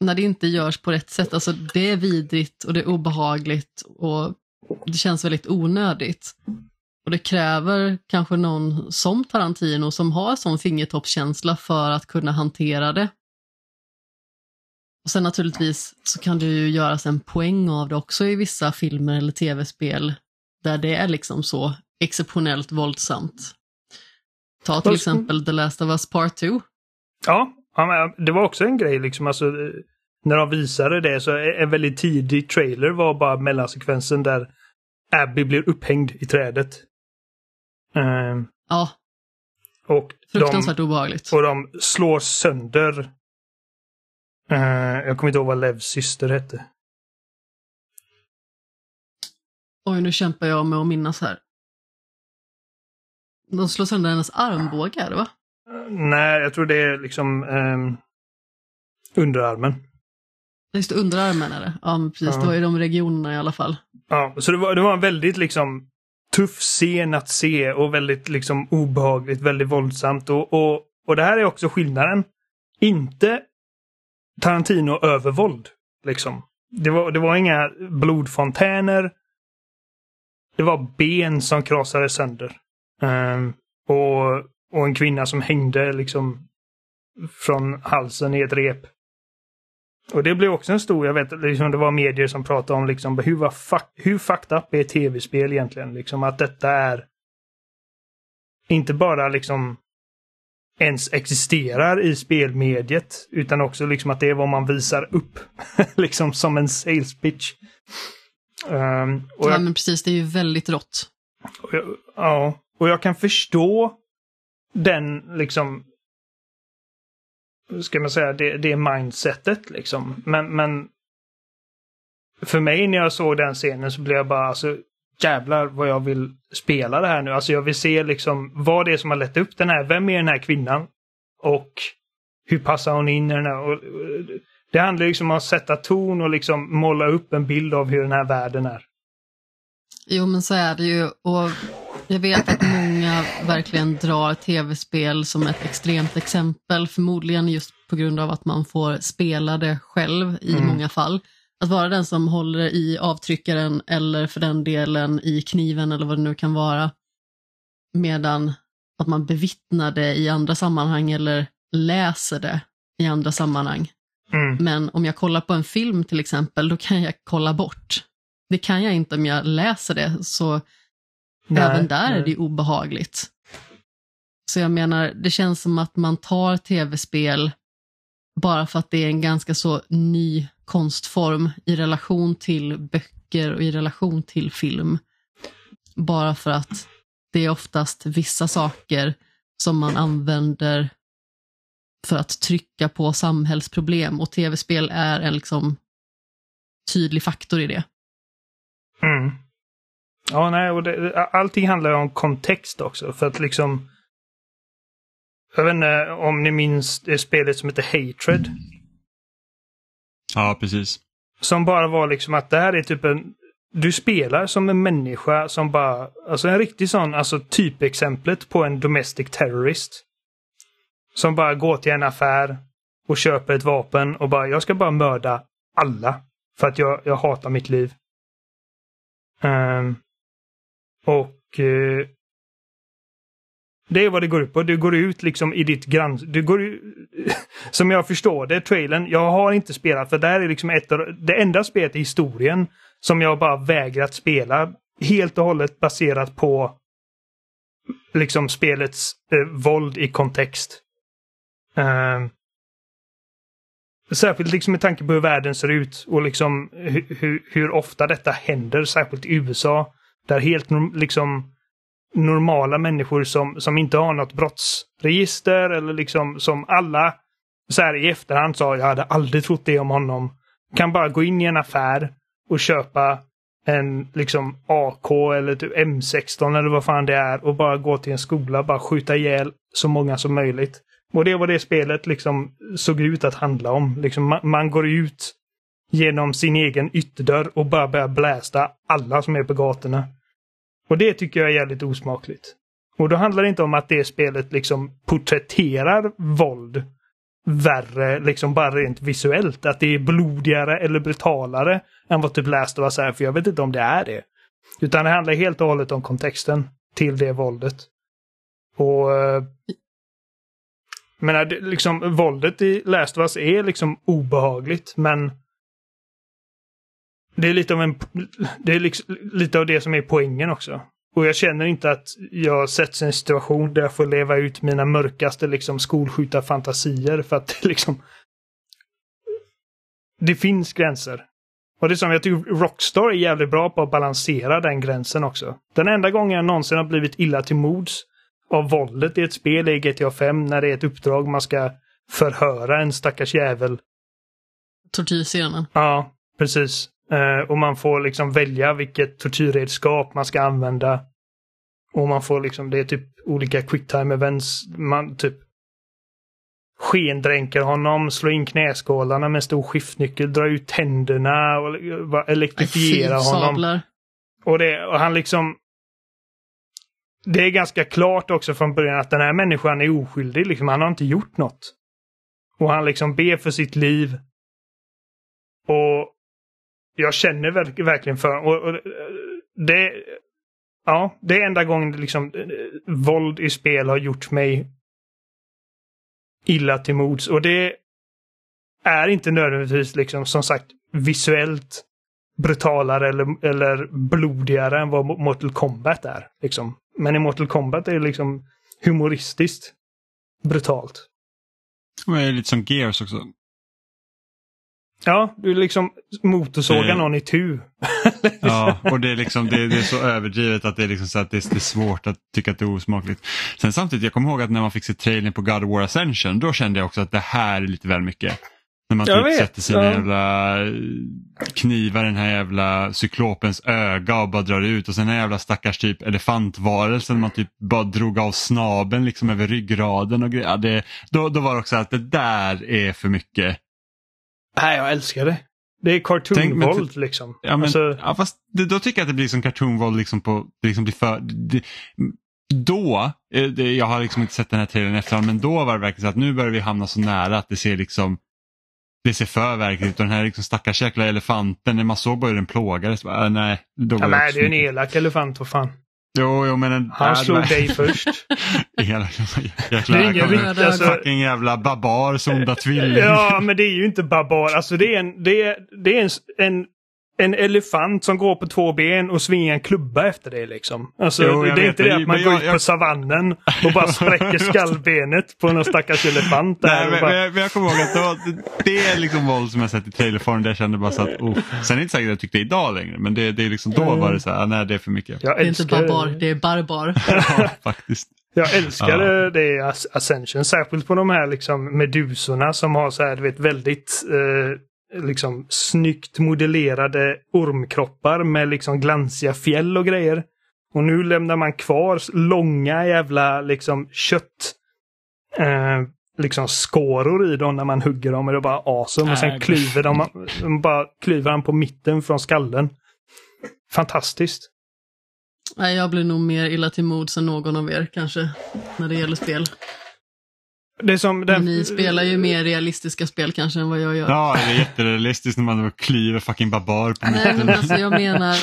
när det inte görs på rätt sätt, alltså det är vidrigt och det är obehagligt och det känns väldigt onödigt. Och det kräver kanske någon som Tarantino som har sån fingertoppskänsla för att kunna hantera det. Och sen naturligtvis så kan det ju göras en poäng av det också i vissa filmer eller tv-spel där det är liksom så exceptionellt våldsamt. Ta till exempel The Last of Us Part 2. Ja, det var också en grej liksom. Alltså, när de visade det så en väldigt tidig trailer var bara mellansekvensen där Abby blir upphängd i trädet. Um, ja. Och Fruktansvärt de, obehagligt. Och de slår sönder Uh, jag kommer inte ihåg vad Levs syster hette. Oj, nu kämpar jag med att minnas här. De slår sönder hennes armbågar, va? Uh, nej, jag tror det är liksom um, underarmen. Just underarmen är det. Ja, precis. Uh. Det var i de regionerna i alla fall. Ja, så det var, det var en väldigt liksom tuff scen att se och väldigt liksom obehagligt, väldigt våldsamt. Och, och, och det här är också skillnaden. Inte Tarantino övervåld. Liksom. Det var, det var inga blodfontäner. Det var ben som krasades sönder. Um, och, och en kvinna som hängde liksom från halsen i ett rep. Och det blev också en stor, jag vet, liksom det var medier som pratade om liksom hur, var fuck, hur fucked up är tv-spel egentligen? Liksom att detta är inte bara liksom ens existerar i spelmediet. Utan också liksom att det är vad man visar upp. liksom som en sales pitch. Um, och ja, men precis. Det är ju väldigt rått. Och jag, ja, och jag kan förstå den liksom ska man säga, det, det mindsetet liksom. Men, men för mig när jag såg den scenen så blev jag bara alltså jävlar vad jag vill spela det här nu. Alltså jag vill se liksom vad det är som har lett upp den här. Vem är den här kvinnan? Och hur passar hon in i den här? Och det handlar liksom om att sätta ton och liksom måla upp en bild av hur den här världen är. Jo men så är det ju och jag vet att många verkligen drar tv-spel som ett extremt exempel, förmodligen just på grund av att man får spela det själv i mm. många fall. Att vara den som håller i avtryckaren eller för den delen i kniven eller vad det nu kan vara. Medan att man bevittnar det i andra sammanhang eller läser det i andra sammanhang. Mm. Men om jag kollar på en film till exempel, då kan jag kolla bort. Det kan jag inte om jag läser det, så nej, även där nej. är det obehagligt. Så jag menar, det känns som att man tar tv-spel bara för att det är en ganska så ny konstform i relation till böcker och i relation till film. Bara för att det är oftast vissa saker som man använder för att trycka på samhällsproblem och tv-spel är en liksom tydlig faktor i det. Mm. Ja, nej, och det, allting handlar om kontext också. För att liksom... Jag vet inte om ni minns det spelet som heter Hatred. Ja, precis. Som bara var liksom att det här är typ en... Du spelar som en människa som bara... Alltså en riktig sån, alltså typexemplet på en domestic terrorist. Som bara går till en affär och köper ett vapen och bara, jag ska bara mörda alla. För att jag, jag hatar mitt liv. Um, och uh, det är vad det går ut på. Du går ut liksom i ditt grann... Du går ut, Som jag förstår det, trailern. Jag har inte spelat för det här är liksom ett av, det enda spelet i historien som jag bara vägrat spela. Helt och hållet baserat på liksom spelets eh, våld i kontext. Uh, Särskilt liksom med tanke på hur världen ser ut och liksom hur, hur ofta detta händer, särskilt i USA. Där helt liksom normala människor som, som inte har något brottsregister eller liksom som alla så här i efterhand sa jag hade aldrig trott det om honom. Kan bara gå in i en affär och köpa en liksom AK eller typ M16 eller vad fan det är och bara gå till en skola bara skjuta ihjäl så många som möjligt. Och det var det spelet liksom såg ut att handla om. Liksom man, man går ut genom sin egen ytterdörr och bara börjar blästa alla som är på gatorna. Och det tycker jag är jävligt osmakligt. Och då handlar det inte om att det spelet liksom porträtterar våld värre, liksom bara rent visuellt. Att det är blodigare eller brutalare än vad typ Last of Us är, för jag vet inte om det är det. Utan det handlar helt och hållet om kontexten till det våldet. Och Men menar, liksom våldet i Last of Us är liksom obehagligt, men det är lite av en... Det är liksom, lite av det som är poängen också. Och jag känner inte att jag sätts i en situation där jag får leva ut mina mörkaste liksom skolskjutarfantasier för att liksom... Det finns gränser. Och det är som jag tycker Rockstar är jävligt bra på att balansera den gränsen också. Den enda gången jag någonsin har blivit illa till mods av våldet i ett spel i GTA 5 när det är ett uppdrag man ska förhöra en stackars jävel. Tortyrscenen. Ja, precis. Uh, och man får liksom välja vilket tortyrredskap man ska använda. Och man får liksom, det är typ olika quicktime events. Man typ skendränker honom, slår in knäskålarna med en stor skiftnyckel, drar ut tänderna och elektrifierar honom. Och, det, och han liksom det är ganska klart också från början att den här människan är oskyldig. Liksom, han har inte gjort något. Och han liksom ber för sitt liv. Och jag känner verk verkligen för och, och det Ja, det är enda gången liksom våld i spel har gjort mig illa till mods. Och det är inte nödvändigtvis liksom som sagt visuellt brutalare eller, eller blodigare än vad Mortal Kombat är. Liksom. Men i Mortal Kombat är det liksom humoristiskt brutalt. Det är lite som Gears också. Ja, du liksom motorsågar någon i tu. ja, och det är, liksom, det, det, är så överdrivet att det är, liksom så att det är, det är svårt att tycka att det är osmakligt. Sen samtidigt, jag kommer ihåg att när man fick se trailern på God of War Ascension, då kände jag också att det här är lite väl mycket. När man typ sätter sina ja. jävla knivar i den här jävla cyklopens öga och bara drar ut och sen den här jävla stackars typ elefantvarelsen man typ bara drog av snabeln liksom över ryggraden och grejer. Ja, då, då var det också att det där är för mycket. Nej, jag älskar det. Det är cartoonvåld liksom. Ja, men, alltså... ja, fast då tycker jag att det blir som cartoonvåld liksom på, det liksom blir för, det, då, eh, jag har liksom inte sett den här trailern efterhand, men då var det verkligen så att nu börjar vi hamna så nära att det ser liksom det ser för verkligt ut och den här liksom stackars jäkla elefanten, när man såg bara hur den plågades. Bara, äh, nej, då ja, nej, det är en elak elefant, vad fan. Jo, jo men en, Han äh, slog dig först. elak, jäkla, det är ingen alltså, fucking jävla babars onda tvilling. Ja, men det är ju inte babar. Alltså det är en, det är, det är en, en en elefant som går på två ben och svingar en klubba efter dig liksom. Alltså, Jo, det är inte det, det att man går jag- ut jag- på savannen och bara spräcker skallbenet på någon stackars elefant där. Nej, men, bara, men, jag, kommer ihåg att det, var, det är liksom våld som jag sett i trailerform där jag kände bara så att oh. Sen är det inte säkert att jag tyckte det idag längre men det, det är liksom då var det så här, nej det är för mycket. jag Det är inte älskar, barbar, det är barbar. Ja, faktiskt. jag älskar Ja. det Ascension. Särskilt på de här liksom medusorna som har så här, du vet, väldigt eh, liksom snyggt modellerade ormkroppar med liksom glansiga fjäll och grejer. Och nu lämnar man kvar långa jävla liksom kött eh, liksom skåror i dem när man hugger dem. Och det är bara awesome. Och sen Äh, klyver de, de bara klyver han på mitten från skallen. Fantastiskt. Nej, jag blir nog mer illa till mods än någon av er kanske, när det gäller spel. Det som den, ni spelar ju mer realistiska spel kanske än vad jag gör. Ja, det är jätterealistiskt när man klyver fucking barbar på Nej, mitten. men alltså jag menar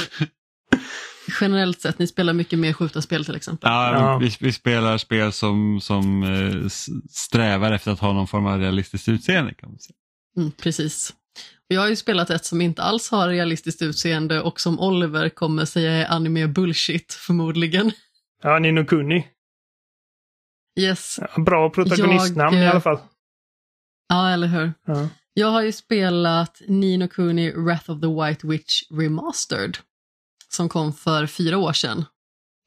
generellt sett, ni spelar mycket mer skjutarspel till exempel. Ja, Ja. Vi, vi spelar spel som, som eh, strävar efter att ha någon form av realistiskt utseende. Kan man säga. Mm, precis. Och jag har ju spelat ett som inte alls har realistiskt utseende och som Oliver kommer säga är anime bullshit förmodligen. Ja, Nino Kuni. Yes, Bra protagonistnamn Jag, i eh, alla fall. ja eller hur. Ja. Jag har ju spelat Nino Kuni Wrath of the White Witch Remastered som kom för fyra år sedan.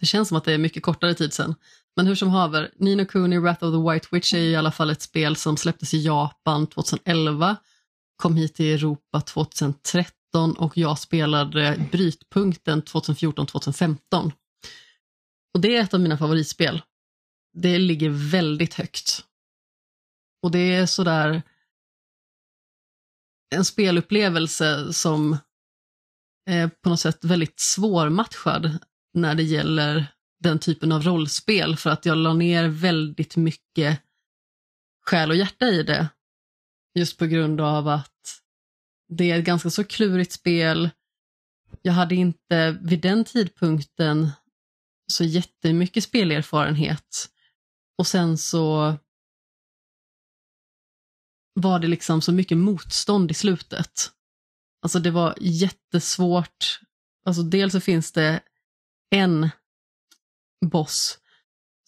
Det känns som att det är mycket kortare tid sedan. Men hur som haver, Nino Kuni Wrath of the White Witch är i alla fall ett spel som släpptes i Japan 2011, kom hit till Europa 2013 och jag spelade Brytpunkten 2014-2015. Och det är ett av mina favoritspel. Det ligger väldigt högt. Och det är sådär en spelupplevelse som är på något sätt väldigt svårmatchad när det gäller den typen av rollspel för att jag la ner väldigt mycket själ och hjärta i det. Just på grund av att det är ett ganska så klurigt spel. Jag hade inte vid den tidpunkten så jättemycket spelerfarenhet. Och sen så var det liksom så mycket motstånd i slutet. Alltså det var jättesvårt. Alltså dels så finns det en boss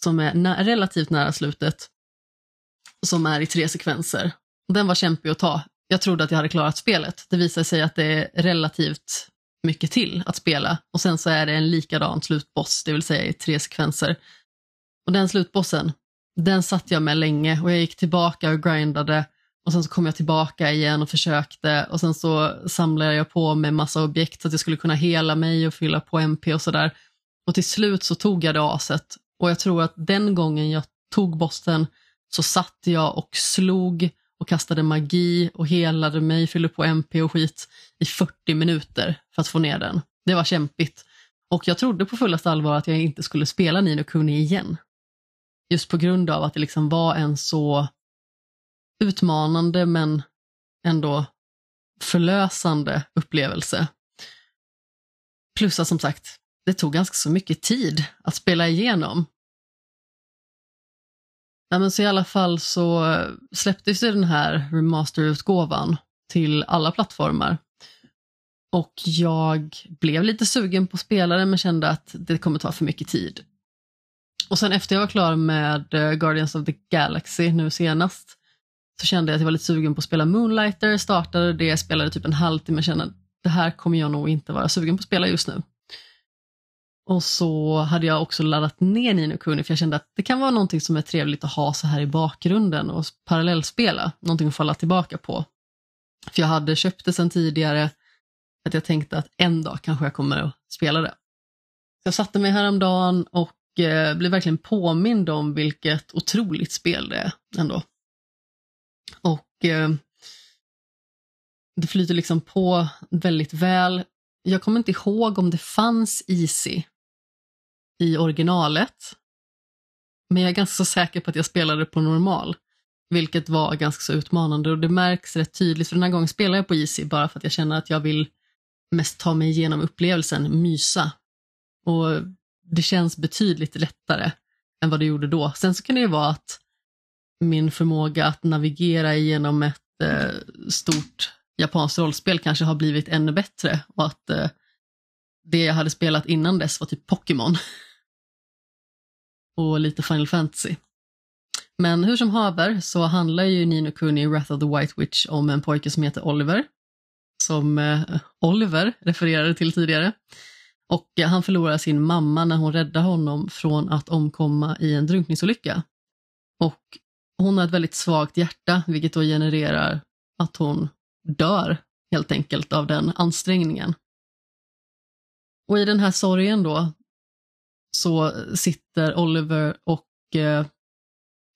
som är nä- relativt nära slutet, som är i tre sekvenser. Den var kämpig att ta. Jag trodde att jag hade klarat spelet. Det visar sig att det är relativt mycket till att spela och sen så är det en likadan slutboss, det vill säga i tre sekvenser. Och den slutbossen, den satt jag med länge och jag gick tillbaka och grindade och sen så kom jag tillbaka igen och försökte och sen så samlade jag på mig massa objekt så att jag skulle kunna hela mig och fylla på MP och sådär. Och till slut så tog jag det aset och jag tror att den gången jag tog bossen så satt jag och slog och kastade magi och helade mig, fyllde på MP och skit i 40 minuter för att få ner den. Det var kämpigt. Och jag trodde på fullaste allvar att jag inte skulle spela Nino Kuni igen. Just på grund av att det liksom var en så utmanande men ändå förlösande upplevelse. Plus att som sagt, det tog ganska så mycket tid att spela igenom. Ja, men så i alla fall så släpptes ju den här remasterutgåvan till alla plattformar. Och jag blev lite sugen på spelaren men kände att det kommer ta för mycket tid. Och sen efter jag var klar med eh, Guardians of the Galaxy nu senast så kände jag att jag var lite sugen på att spela Moonlighter, startade det, spelade typ en halvtimme och kände att det här kommer jag nog inte vara sugen på att spela just nu. Och så hade jag också laddat ner Nino Kuni för jag kände att det kan vara någonting som är trevligt att ha så här i bakgrunden och parallellspela, någonting att falla tillbaka på. För jag hade köpt det sedan tidigare, att jag tänkte att en dag kanske jag kommer att spela det. Så jag satte mig häromdagen och eh, verkligen påmind om vilket otroligt spel det är ändå. Och eh, det flyter liksom på väldigt väl. Jag kommer inte ihåg om det fanns Easy i originalet. Men jag är ganska så säker på att jag spelade på normal. Vilket var ganska så utmanande och det märks rätt tydligt för den här gången spelar jag på Easy bara för att jag känner att jag vill mest ta mig igenom upplevelsen, mysa. Och det känns betydligt lättare än vad det gjorde då. Sen så kan det ju vara att min förmåga att navigera genom ett eh, stort japanskt rollspel kanske har blivit ännu bättre och att eh, det jag hade spelat innan dess var typ Pokémon. och lite Final Fantasy. Men hur som haver så handlar ju Nino Kuni Wrath of the White Witch om en pojke som heter Oliver. Som eh, Oliver refererade till tidigare. Och han förlorar sin mamma när hon räddar honom från att omkomma i en drunkningsolycka. Och hon har ett väldigt svagt hjärta, vilket då genererar att hon dör helt enkelt av den ansträngningen. Och i den här sorgen då så sitter Oliver och eh,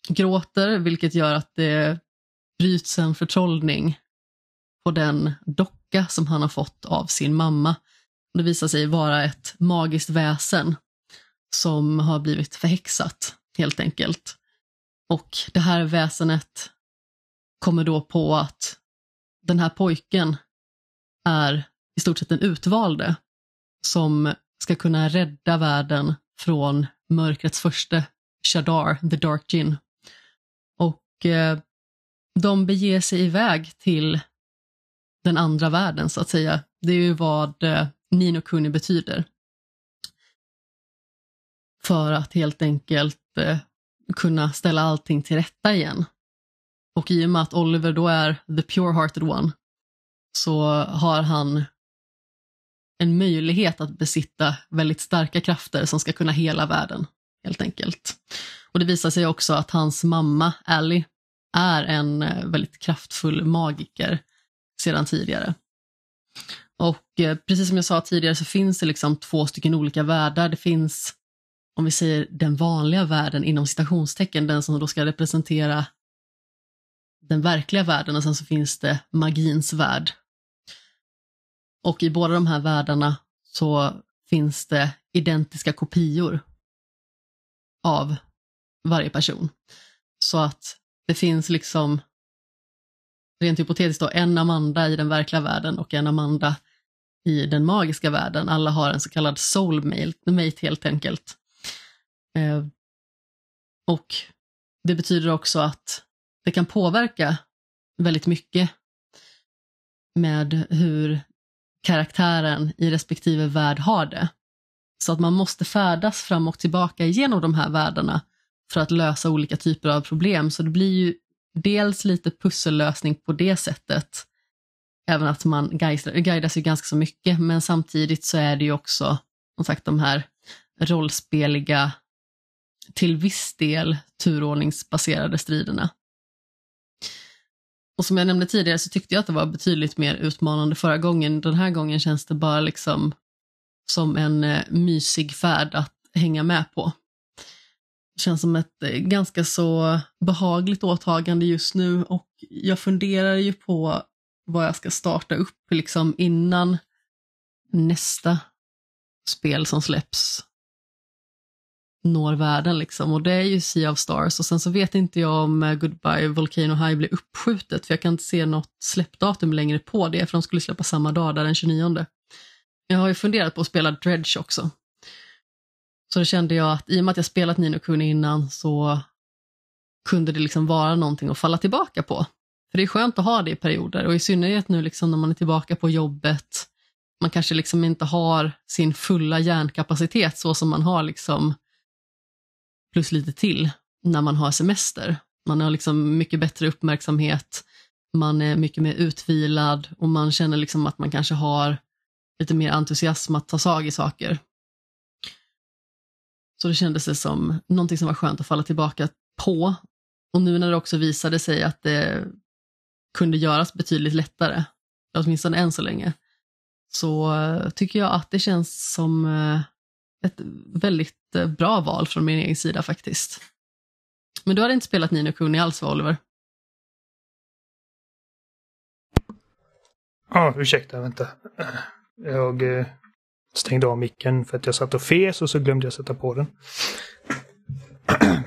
gråter, vilket gör att det bryts en förtrollning på den docka som han har fått av sin mamma. Det visar sig vara ett magiskt väsen som har blivit förhäxat, helt enkelt. Och det här väsenet kommer då på att den här pojken är i stort sett den utvalde som ska kunna rädda världen från mörkrets första Shadar, the Dark gin. Och eh, de beger sig iväg till den andra världen så att säga. Det är ju vad eh, Nino Kuni betyder. För att helt enkelt eh, kunna ställa allting till rätta igen. Och i och med att Oliver då är the pure-hearted one så har han en möjlighet att besitta väldigt starka krafter som ska kunna hela världen, helt enkelt. Och det visar sig också att hans mamma, Ally, är en eh, väldigt kraftfull magiker sedan tidigare. Eh, precis som jag sa tidigare så finns det liksom två stycken olika världar. Det finns, om vi säger den vanliga världen inom citationstecken, den som då ska representera den verkliga världen och sen så finns det magins värld. Och i båda de här världarna så finns det identiska kopior av varje person. Så att det finns liksom rent hypotetiskt då en Amanda i den verkliga världen och en Amanda i den magiska världen. Alla har en så kallad soulmate helt enkelt. Eh, och det betyder också att det kan påverka väldigt mycket med hur karaktären i respektive värld har det. Så att man måste färdas fram och tillbaka genom de här världarna för att lösa olika typer av problem. Så det blir ju dels lite pussellösning på det sättet, även att man guidas ju ganska så mycket, men samtidigt så är det ju också, som sagt, de här rollspeliga, till viss del turordningsbaserade striderna. Och som jag nämnde tidigare så tyckte jag att det var betydligt mer utmanande förra gången. Den här gången känns det bara liksom som en eh, mysig färd att hänga med på. Det känns som ett eh, ganska så behagligt åtagande just nu och jag funderar ju på vad jag ska starta upp liksom innan nästa spel som släpps når världen liksom och det är ju Sea of Stars och sen så vet inte jag om eh, Goodbye Volcano High blir uppskjutet för jag kan inte se något släppdatum längre på det för de skulle släppa samma dag där den 29. Jag har ju funderat på att spela Dredge också. Så då kände jag att i och med att jag spelat Nino Kuni innan så kunde det liksom vara någonting att falla tillbaka på. För det är skönt att ha det i perioder och i synnerhet nu liksom när man är tillbaka på jobbet. Man kanske liksom inte har sin fulla hjärnkapacitet så som man har liksom plus lite till när man har semester. Man har liksom mycket bättre uppmärksamhet, man är mycket mer utvilad och man känner liksom att man kanske har lite mer entusiasm att ta tag i saker. Så det kändes det som någonting som var skönt att falla tillbaka på. Och nu när det också visade sig att det kunde göras betydligt lättare, åtminstone än så länge, så eh, tycker jag att det känns som eh, ett väldigt eh, bra val från min egen sida faktiskt. Men du hade inte spelat Nino Kuni alls va, Oliver? Ja, ursäkta, vänta. Jag eh, stängde av micken för att jag satt och fes och så glömde jag sätta på den.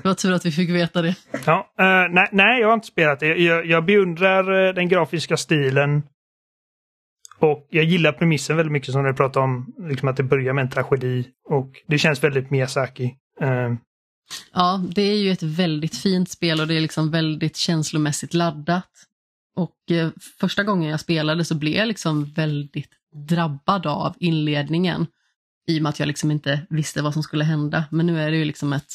Det var tur att vi fick veta det. Ja, uh, nej, nej, jag har inte spelat det. Jag, jag beundrar den grafiska stilen och jag gillar premissen väldigt mycket som du pratade om, liksom att det börjar med en tragedi. Och det känns väldigt Miyazaki. Uh. Ja, det är ju ett väldigt fint spel och det är liksom väldigt känslomässigt laddat. Och eh, första gången jag spelade så blev jag liksom väldigt drabbad av inledningen. I och med att jag liksom inte visste vad som skulle hända. Men nu är det ju liksom ett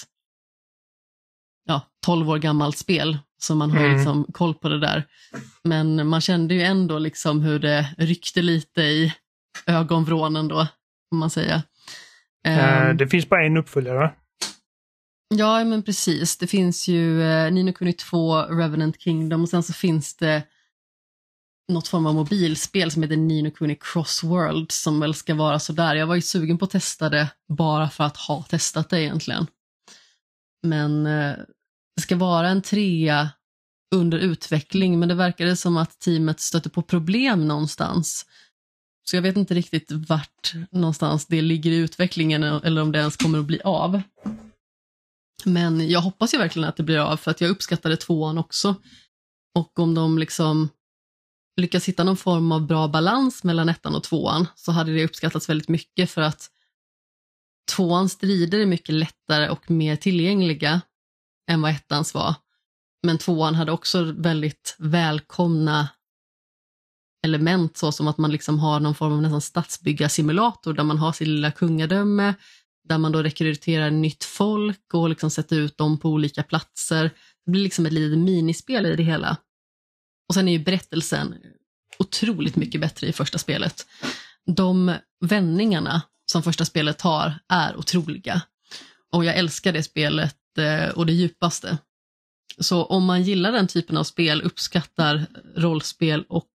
12 år gammalt spel. Så man har ju Mm. liksom koll på det där. Men man kände ju ändå liksom hur det ryckte lite i ögonvrånen då, får man säga. Eh, Ehm, det finns bara en uppföljare va? Ja, men precis. Det finns ju eh, Nino Kuni 2, Revenant Kingdom och sen så finns det något form av mobilspel som heter Nino Kuni Crossworld som väl ska vara sådär. Jag var ju sugen på att testa det bara för att ha testat det egentligen. Men eh, det ska vara en trea under utveckling men det verkade som att teamet stötte på problem någonstans. Så jag vet inte riktigt vart någonstans det ligger i utvecklingen eller om det ens kommer att bli av. Men jag hoppas ju verkligen att det blir av för att jag uppskattade tvåan också. Och om de liksom lyckas hitta någon form av bra balans mellan ettan och tvåan så hade det uppskattats väldigt mycket för att tvåans strider är mycket lättare och mer tillgängliga än vad ettans var. Men tvåan hade också väldigt välkomna element så som att man liksom har någon form av nästan stadsbyggarsimulator där man har sitt lilla kungadöme, där man då rekryterar nytt folk och liksom sätter ut dem på olika platser. Det blir liksom ett litet minispel i det hela. Och sen är ju berättelsen otroligt mycket bättre i första spelet. De vändningarna som första spelet har är otroliga. Och jag älskar det spelet Eh, och det djupaste. Så om man gillar den typen av spel, uppskattar rollspel och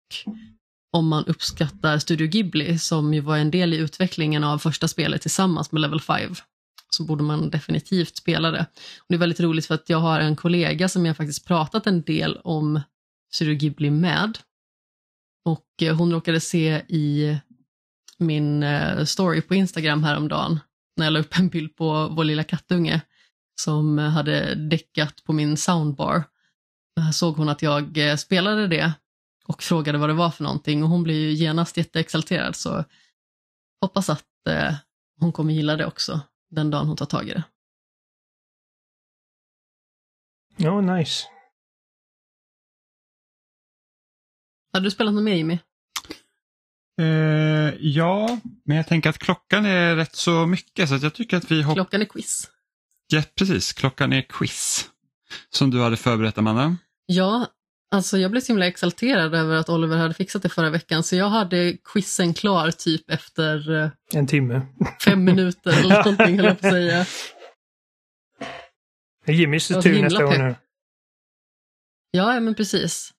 om man uppskattar Studio Ghibli som ju var en del i utvecklingen av första spelet tillsammans med Level 5 så borde man definitivt spela det. Och det är väldigt roligt för att jag har en kollega som jag faktiskt pratat en del om Studio Ghibli med. Och eh, hon råkade se i min eh, story på Instagram häromdagen när jag la upp en bild på vår lilla kattunge som eh, hade däckat på min soundbar. Här såg hon att jag eh, spelade det och frågade vad det var för någonting och hon blev ju genast jätteexalterad så hoppas att eh, hon kommer gilla det också den dagen hon tar tag i det. Ja, nice. Hade du spelat något mer Jimmy? Eh, ja, men jag tänker att klockan är rätt så mycket så att jag tycker att vi hoppar... Klockan är quiz. Ja, precis, klockan är quiz. Som du hade förberett Amanda. Ja, alltså jag blev så himla exalterad över att Oliver hade fixat det förra veckan så jag hade quizen klar typ efter eh, En timme. fem minuter eller någonting höll jag på att säga. Det är Jimmys tur nästa gång nu. Ja, ja, men precis.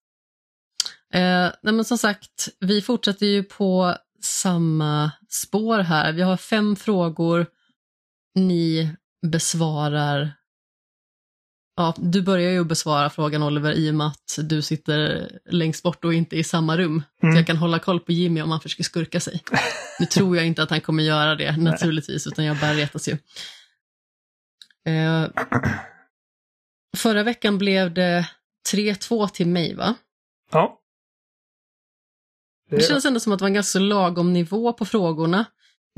Eh, nej, men som sagt, vi fortsätter ju på samma spår här. Vi har fem frågor. Ni besvarar... Ja, du börjar ju besvara frågan Oliver i och med att du sitter längst bort och inte i samma rum. Mm. Så jag kan hålla koll på Jimmy om han försöker skurka sig. Nu tror jag inte att han kommer göra det naturligtvis, utan jag bara retas ju. Eh, förra veckan blev det 3-2 till mig, va? Ja. Det känns ändå som att det var en ganska lagom nivå på frågorna.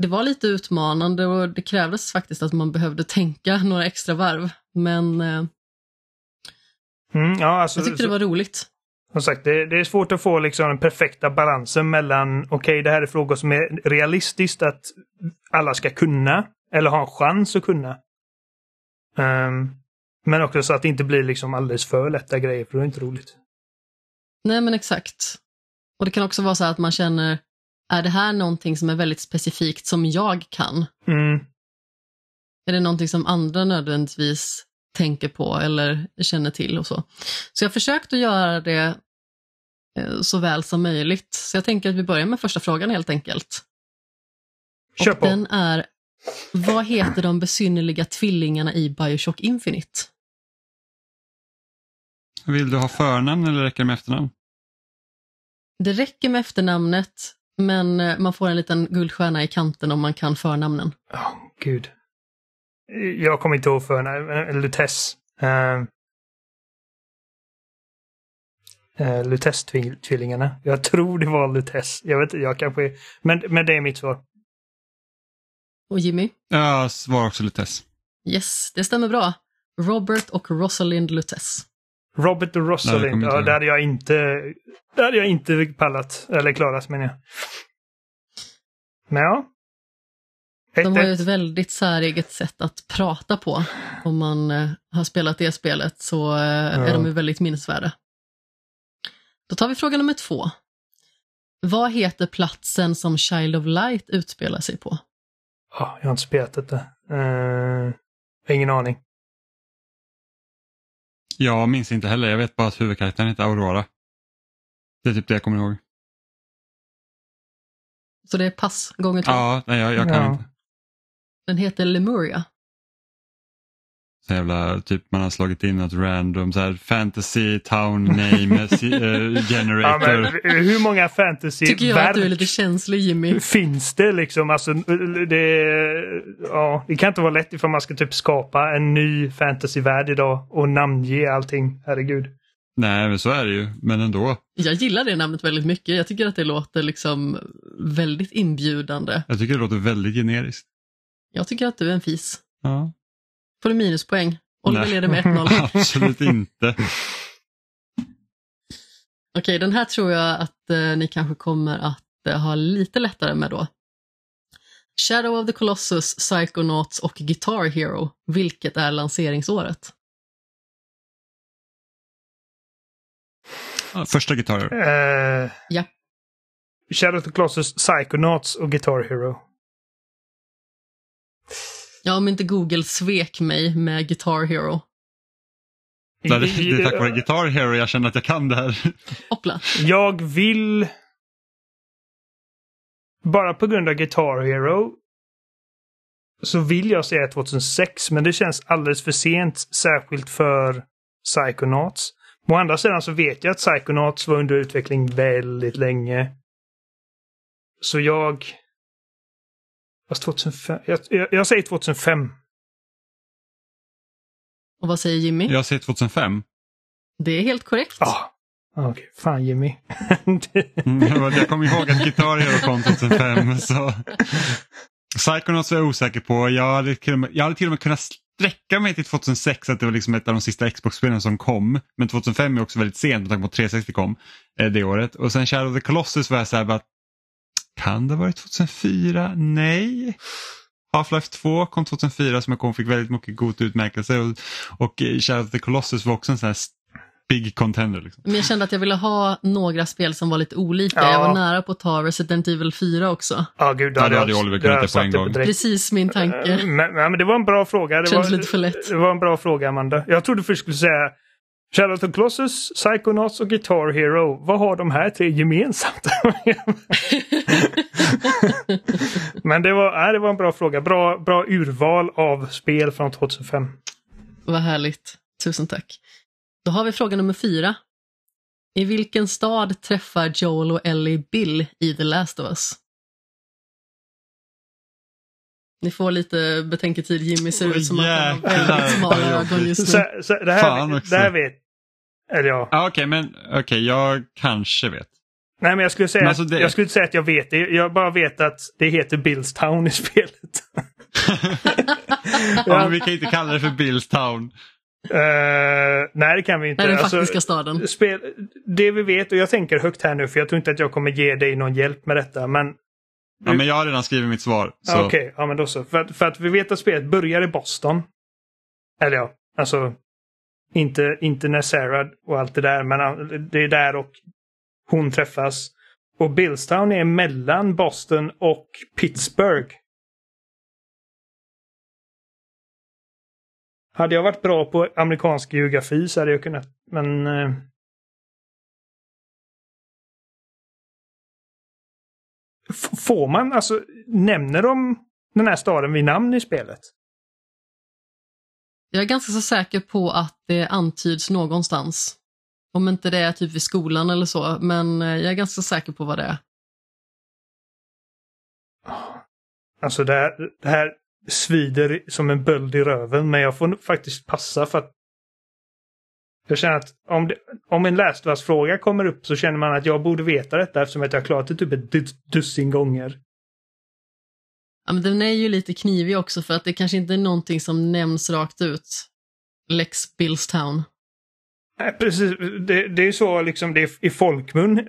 Det var lite utmanande och det krävdes faktiskt att man behövde tänka några extra varv. Men eh, Mm, ja, alltså, jag tyckte det var roligt. Som sagt, det, det är svårt att få liksom den perfekta balansen mellan okej, det här är frågor som är realistiskt att alla ska kunna eller ha en chans att kunna. Ehm, men också så att det inte blir liksom alldeles för lätta grejer, för det är inte roligt. Nej men exakt. Och det kan också vara så att man känner, är det här någonting som är väldigt specifikt som jag kan? Mm, Är det någonting som andra nödvändigtvis tänker på eller känner till och så. Så jag har försökt att göra det eh, så väl som möjligt. Så jag tänker att vi börjar med första frågan helt enkelt. Kör Och på. den är, vad heter de besynnerliga tvillingarna i Bioshock Infinite? Vill du ha förnamn eller räcker det med efternamn? Det räcker med efternamnet, men eh, man får en liten guldstjärna i kanten om man kan förnamnen. Åh, gud. Jag kommer inte ihåg för Lutess. Uh, uh, Lutess-tvillingarna. Jag tror det var Lutess. Jag vet inte, jag kanske... Men, men det är mitt svar. Och Jimmy? Jag svarar också Lutess. Yes, det stämmer bra. Robert och Rosalind Lutess. Robert och Nej, Rosalind, inte ja, det hade jag inte, det hade jag inte pallat, eller klarat menar jag. Men ja. De har ju 1-1. ett väldigt säreget sätt att prata på. Om man eh, har spelat det spelet så eh, är Ja. de ju väldigt minnesvärda. Då tar vi fråga nummer två. Vad heter platsen som Child of Light utspelar sig på? Ja, jag har inte spelat detta. Uh, ingen aning. Jag minns inte heller, jag vet bara att huvudkaraktären heter Aurora. Det är typ det jag kommer ihåg. Så det är pass gånger två. Ja, nej, jag, jag kan Ja. inte. Den heter Lemuria. Jävla, typ man har slagit in något random så här fantasy town name si- eh, Ja, generator. men hur många fantasy Tycker jag att du är lite känslig Jimmy. finns det liksom? Alltså, det, ja, det kan inte vara lätt ifall man ska typ skapa en ny fantasyvärld idag och namnge allting. Herregud. Nej, men så är det ju. Men ändå. Jag gillar det namnet väldigt mycket. Jag tycker att det låter liksom väldigt inbjudande. Jag tycker det låter väldigt generiskt. Jag tycker att du är en fis. Ja. Får du minuspoäng. Oliver Nej. leder med 1-0. Absolut inte. Okej, den här tror jag att eh, ni kanske kommer att eh, ha lite lättare med då. Shadow of the Colossus, Psychonauts och Guitar Hero. Vilket är lanseringsåret? Första gitarrer. Uh, Ja. Shadow of the Colossus, Psychonauts och Guitar Hero. Ja, om inte Google svek mig med Guitar Hero. Det, det är tack vare Guitar Hero jag känner att jag kan det här. Hoppla. Jag vill... Bara på grund av Guitar Hero så vill jag säga 2006, men det känns alldeles för sent, särskilt för Psychonauts. Å andra sidan så vet jag att Psychonauts var under utveckling väldigt länge. Så jag... Fast 2005... Jag, jag, jag säger 2005. Och vad säger Jimmy? Jag säger 2005. Det är helt korrekt. Ah. Okej, fan Jimmy. Mm, jag- kommer ihåg att Guitar Hero kom 2005. Så. Psychonauts var jag osäker på. Jag hade, till och med, jag hade till och med kunnat sträcka mig till 2006, att det var liksom ett av de sista Xbox-spelen som kom. Men 2005 är också väldigt sent med tanke på att 360 kom eh, det året. Och sen Shadow of the Colossus var jag så här bara, kan det ha varit 2004? Nej. Half-Life 2 kom 2004 som jag kom fick väldigt mycket god utmärkelse och, och eh, Shadow of the Colossus var också en sån här big contender. Liksom. Men jag kände att jag ville ha några spel som var lite olika. Ja. Jag var nära på att ta Resident Evil 4 också. Ja, gud. Ja, då hade jag- Oliver kunnat hade det på en gång. Precis min Eh, tanke. Men, men, men det var en bra fråga. Det Känns var, lite för lätt. Det var en bra fråga, Amanda. Jag trodde först skulle säga Shadow of the Colossus, Psychonauts och Guitar Hero. Vad har de här tre gemensamt? men det var, nej, det var en bra fråga. Bra, bra urval av spel från 2005. Vad härligt. Tusen tack. Då har vi fråga nummer fyra. I vilken stad träffar Joel och Ellie Bill i The Last of Us? Ni får lite betänketid. Jimmy ser ut som att han har väldigt smala ögon just nu. Så, så, det, här, det här vet... Eller ja. Ja, Okej, men okej, jag kanske vet. Nej, men jag skulle säga Men alltså att, det- jag skulle inte säga att jag vet det. Jag bara vet att det heter Billstown i spelet. ja, men vi kan inte kalla det för Billstown. Eh, nej, det kan vi inte. Är den Alltså, faktiska staden. spel, det vi vet, och jag tänker högt här nu för jag tror inte att jag kommer ge dig någon hjälp med detta. Men Ja, men jag har redan skrivit mitt svar. Så. ja, okej, ja men då så. För att, för att vi vet att spelet börjar i Boston. Eller ja, alltså inte, inte när Sarah och allt det där, men det är där och hon träffas. Och Billstown är mellan Boston och Pittsburgh. Hade jag varit bra på amerikansk geografi så hade jag kunnat, men... eh, Får man, alltså, nämner de den här staden vid namn i spelet? Jag är ganska så säker på att det antyds någonstans. Om inte det är typ vid skolan eller så, men eh, jag är ganska säker på vad det är. Alltså det här, det här svider som en böld i röven, men jag får nog faktiskt passa för att jag känner att om, det, om en lästvars fråga kommer upp så känner man att jag borde veta detta eftersom att jag har klarat det typ ett dussin gånger. Ja, men den är ju lite knivig också för att det kanske inte är någonting som nämns rakt ut. Lex Billstown. Nej, precis. Det, det är så liksom det är i folkmun eh,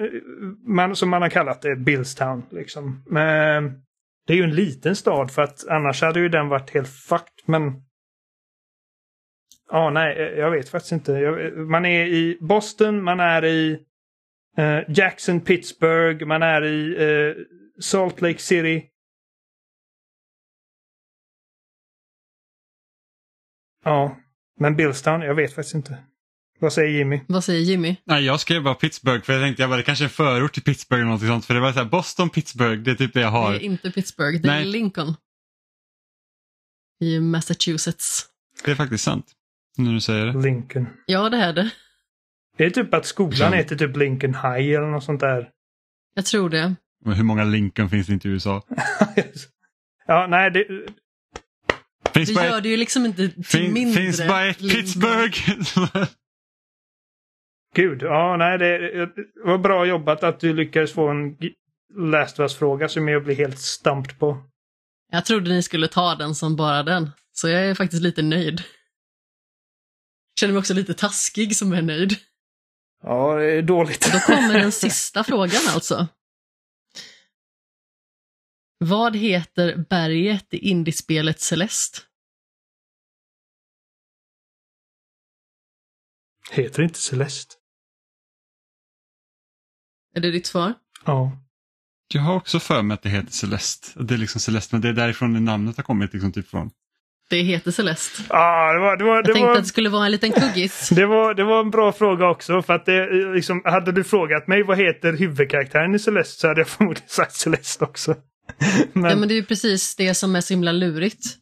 man, som man har kallat det, Billstown. Liksom. Men det är ju en liten stad för att annars hade ju den varit helt fucked. Men... Ja, nej, eh, jag vet faktiskt inte. Jag, eh, man är i Boston, man är i eh, Jackson, Pittsburgh, man är i eh, Salt Lake City. Ja, men Billstown, jag vet faktiskt inte. Vad säger Jimmy? Vad säger Jimmy? Nej, jag skrev bara Pittsburgh för jag tänkte jag bara, det kanske är en förort till Pittsburgh eller något sånt. För det var så här, Boston, Pittsburgh, det är typ det jag har. Det är inte Pittsburgh, det är Nej. Lincoln. I Massachusetts. Det är faktiskt sant. När du säger det. Lincoln. Ja, det är det. Det är typ att skolan heter typ Lincoln High eller något sånt där. Jag tror det. Men hur många Lincoln finns det inte i USA? ja, nej, det, Finns Det bara gör det ju liksom inte till fin, mindre. finns bara ett. Pittsburgh. gud. Ja, nej, det, det var bra jobbat att du lyckades få en Last of Us-fråga som jag blir helt stampt på. Jag trodde ni skulle ta den som bara den. Så jag är faktiskt lite nöjd. Känner mig också lite taskig som är nöjd. Ja, det är dåligt. Då kommer den sista frågan alltså. Vad heter berget i indiespelet Celeste? Heter det inte Celeste? Är det ditt svar? Ja. Jag har också för mig att det heter Celeste. Det är liksom Celeste, men det är därifrån namnet har kommit. Liksom, typ från. Det heter Celeste. Ah, det var, det var, Jag det tänkte var, att det skulle vara en liten kuggis. det var, det var en bra fråga också. För att det, liksom, hade du frågat mig vad heter huvudkaraktären i Celeste så hade jag förmodligen sagt Celeste också. Men, Ja, men det är ju precis det som är så himla lurigt.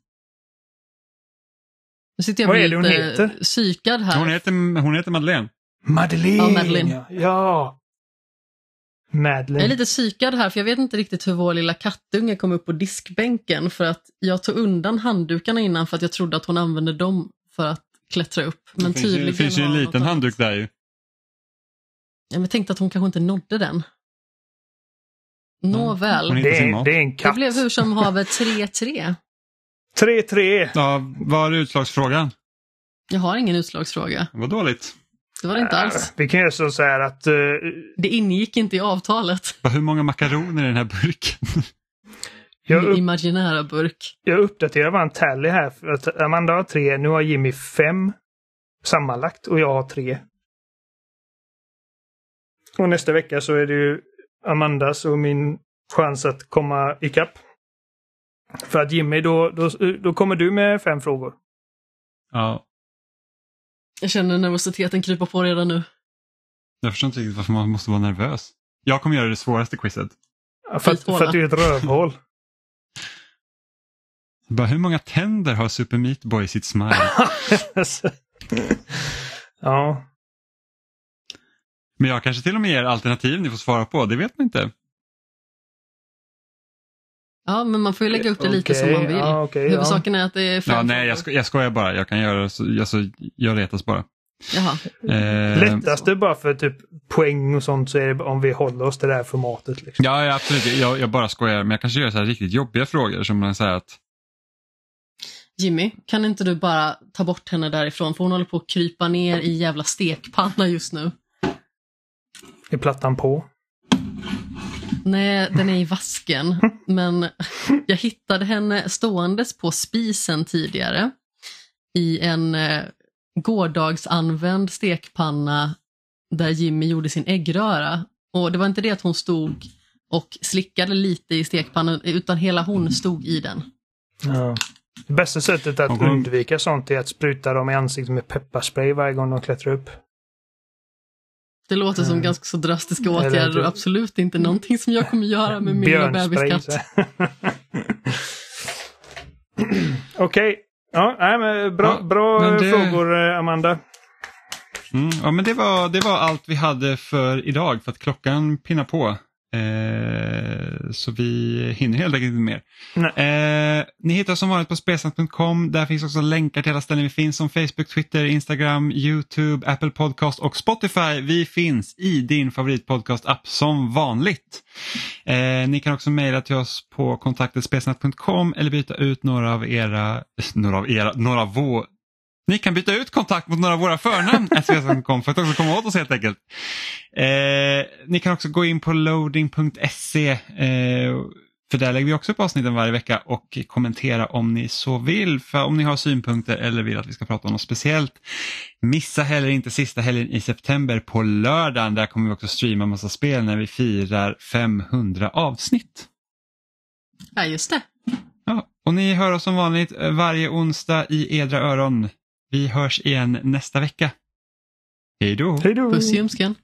Nu sitter jag Vad är det hon heter? psykad här. Hon, heter, hon heter Madeleine. Madeleine! Ja, Madeleine. Ja. Madeleine. Jag är lite psykad här för jag vet inte riktigt hur vår lilla kattunge kom upp på diskbänken för att jag tog undan handdukarna innan för att jag trodde att hon använde dem för att klättra upp. Men det finns ju, tydligen det finns ju en liten handduk där ju. Ja, men jag tänkte att hon kanske inte nådde den. Nåväl. Hon är- det, är, det är en Det katt. blev hur som haver 3-3. 3-3. Ja, vad är utslagsfrågan? Jag har ingen utslagsfråga. Vad dåligt. Det var det inte alls. Vi kan göra så så här att... eh, Det ingick inte i avtalet. Hur många makaroner i den här burken? jag, Min upp, imaginära burk. jag uppdaterar bara en tally här. För att Amanda har tre, nu har Jimmy fem sammanlagt och jag har tre. Och nästa vecka så är det ju Amandas och min chans att komma ikapp. För att Jimmy, då, då, då kommer du med fem frågor. Ja, Jag känner nervositeten krypa på redan nu. jag förstår inte riktigt varför man måste vara nervös. Jag kommer göra det svåraste quizet. För att, för att du är ett rövhål. Bara, hur många tänder har Super Meat Boy i sitt smile? ja. Men jag kanske till och med ger alternativ ni får svara på, det vet man inte. Ja, men man får ju lägga upp det lite Okej, som man vill. ja, ja. Huvudsaken är att det är fem Ja, nej, jag, sko jag skojar bara. Jag kan göra så, alltså, jag retas bara. Jaha. Eh, Lättaste bara för typ poäng och sånt så är det om vi håller oss till det här formatet. Liksom. Ja, ja, absolut. Jag, jag bara skojar. Men jag kanske gör så här riktigt jobbiga frågor som man säger att Jimmy, kan inte du bara ta bort henne därifrån? För hon håller på att krypa ner i jävla stekpanna just nu. Är plattan på? Nej, den är i vasken. Men jag hittade henne ståendes på spisen tidigare. I en eh, gårdagsanvänd stekpanna där Jimmy gjorde sin äggröra. Och det var inte det att hon stod och slickade lite i stekpannan utan hela hon stod i den. Ja. Det bästa sättet att undvika sånt är att spruta dem i ansiktet med pepparspray varje gång de klättrar upp. Det låter som Mm. ganska så drastiska åtgärder och absolut inte någonting som jag kommer göra med min bebiskatt. Okej. Ja, nej, men bra, Ja, bra men det- frågor eh, Amanda. Mm, ja, men det var, det var allt vi hade för idag för att klockan pinnar på. Eh, så vi hinner helt enkelt inte mer. Eh, ni hittar som vanligt på spelsnack.com. Där finns också länkar till alla ställen vi finns som Facebook, Twitter, Instagram, YouTube, Apple Podcast och Spotify. Vi finns i din favoritpodcast-app som vanligt. Eh, ni kan också mejla till oss på kontaktet spelsnack.com eller byta ut några av era, några av era, några av vå, Ni kan byta ut kontakt mot några av våra förnamn svensson.com för att också komma åt oss helt enkelt. Eh, ni kan också gå in på loading.se eh, för där lägger vi också upp avsnitten varje vecka och kommentera om ni så vill. För om ni har synpunkter eller vill att vi ska prata om något speciellt. Missa heller inte sista helgen i september på lördagen. Där kommer vi också streama massa spel när vi firar 500 avsnitt. Ja, just det. Ja, och ni hör oss som vanligt varje onsdag i edra öron. Vi hörs igen nästa vecka. Hej då! Hej då! Puss i ljumsken.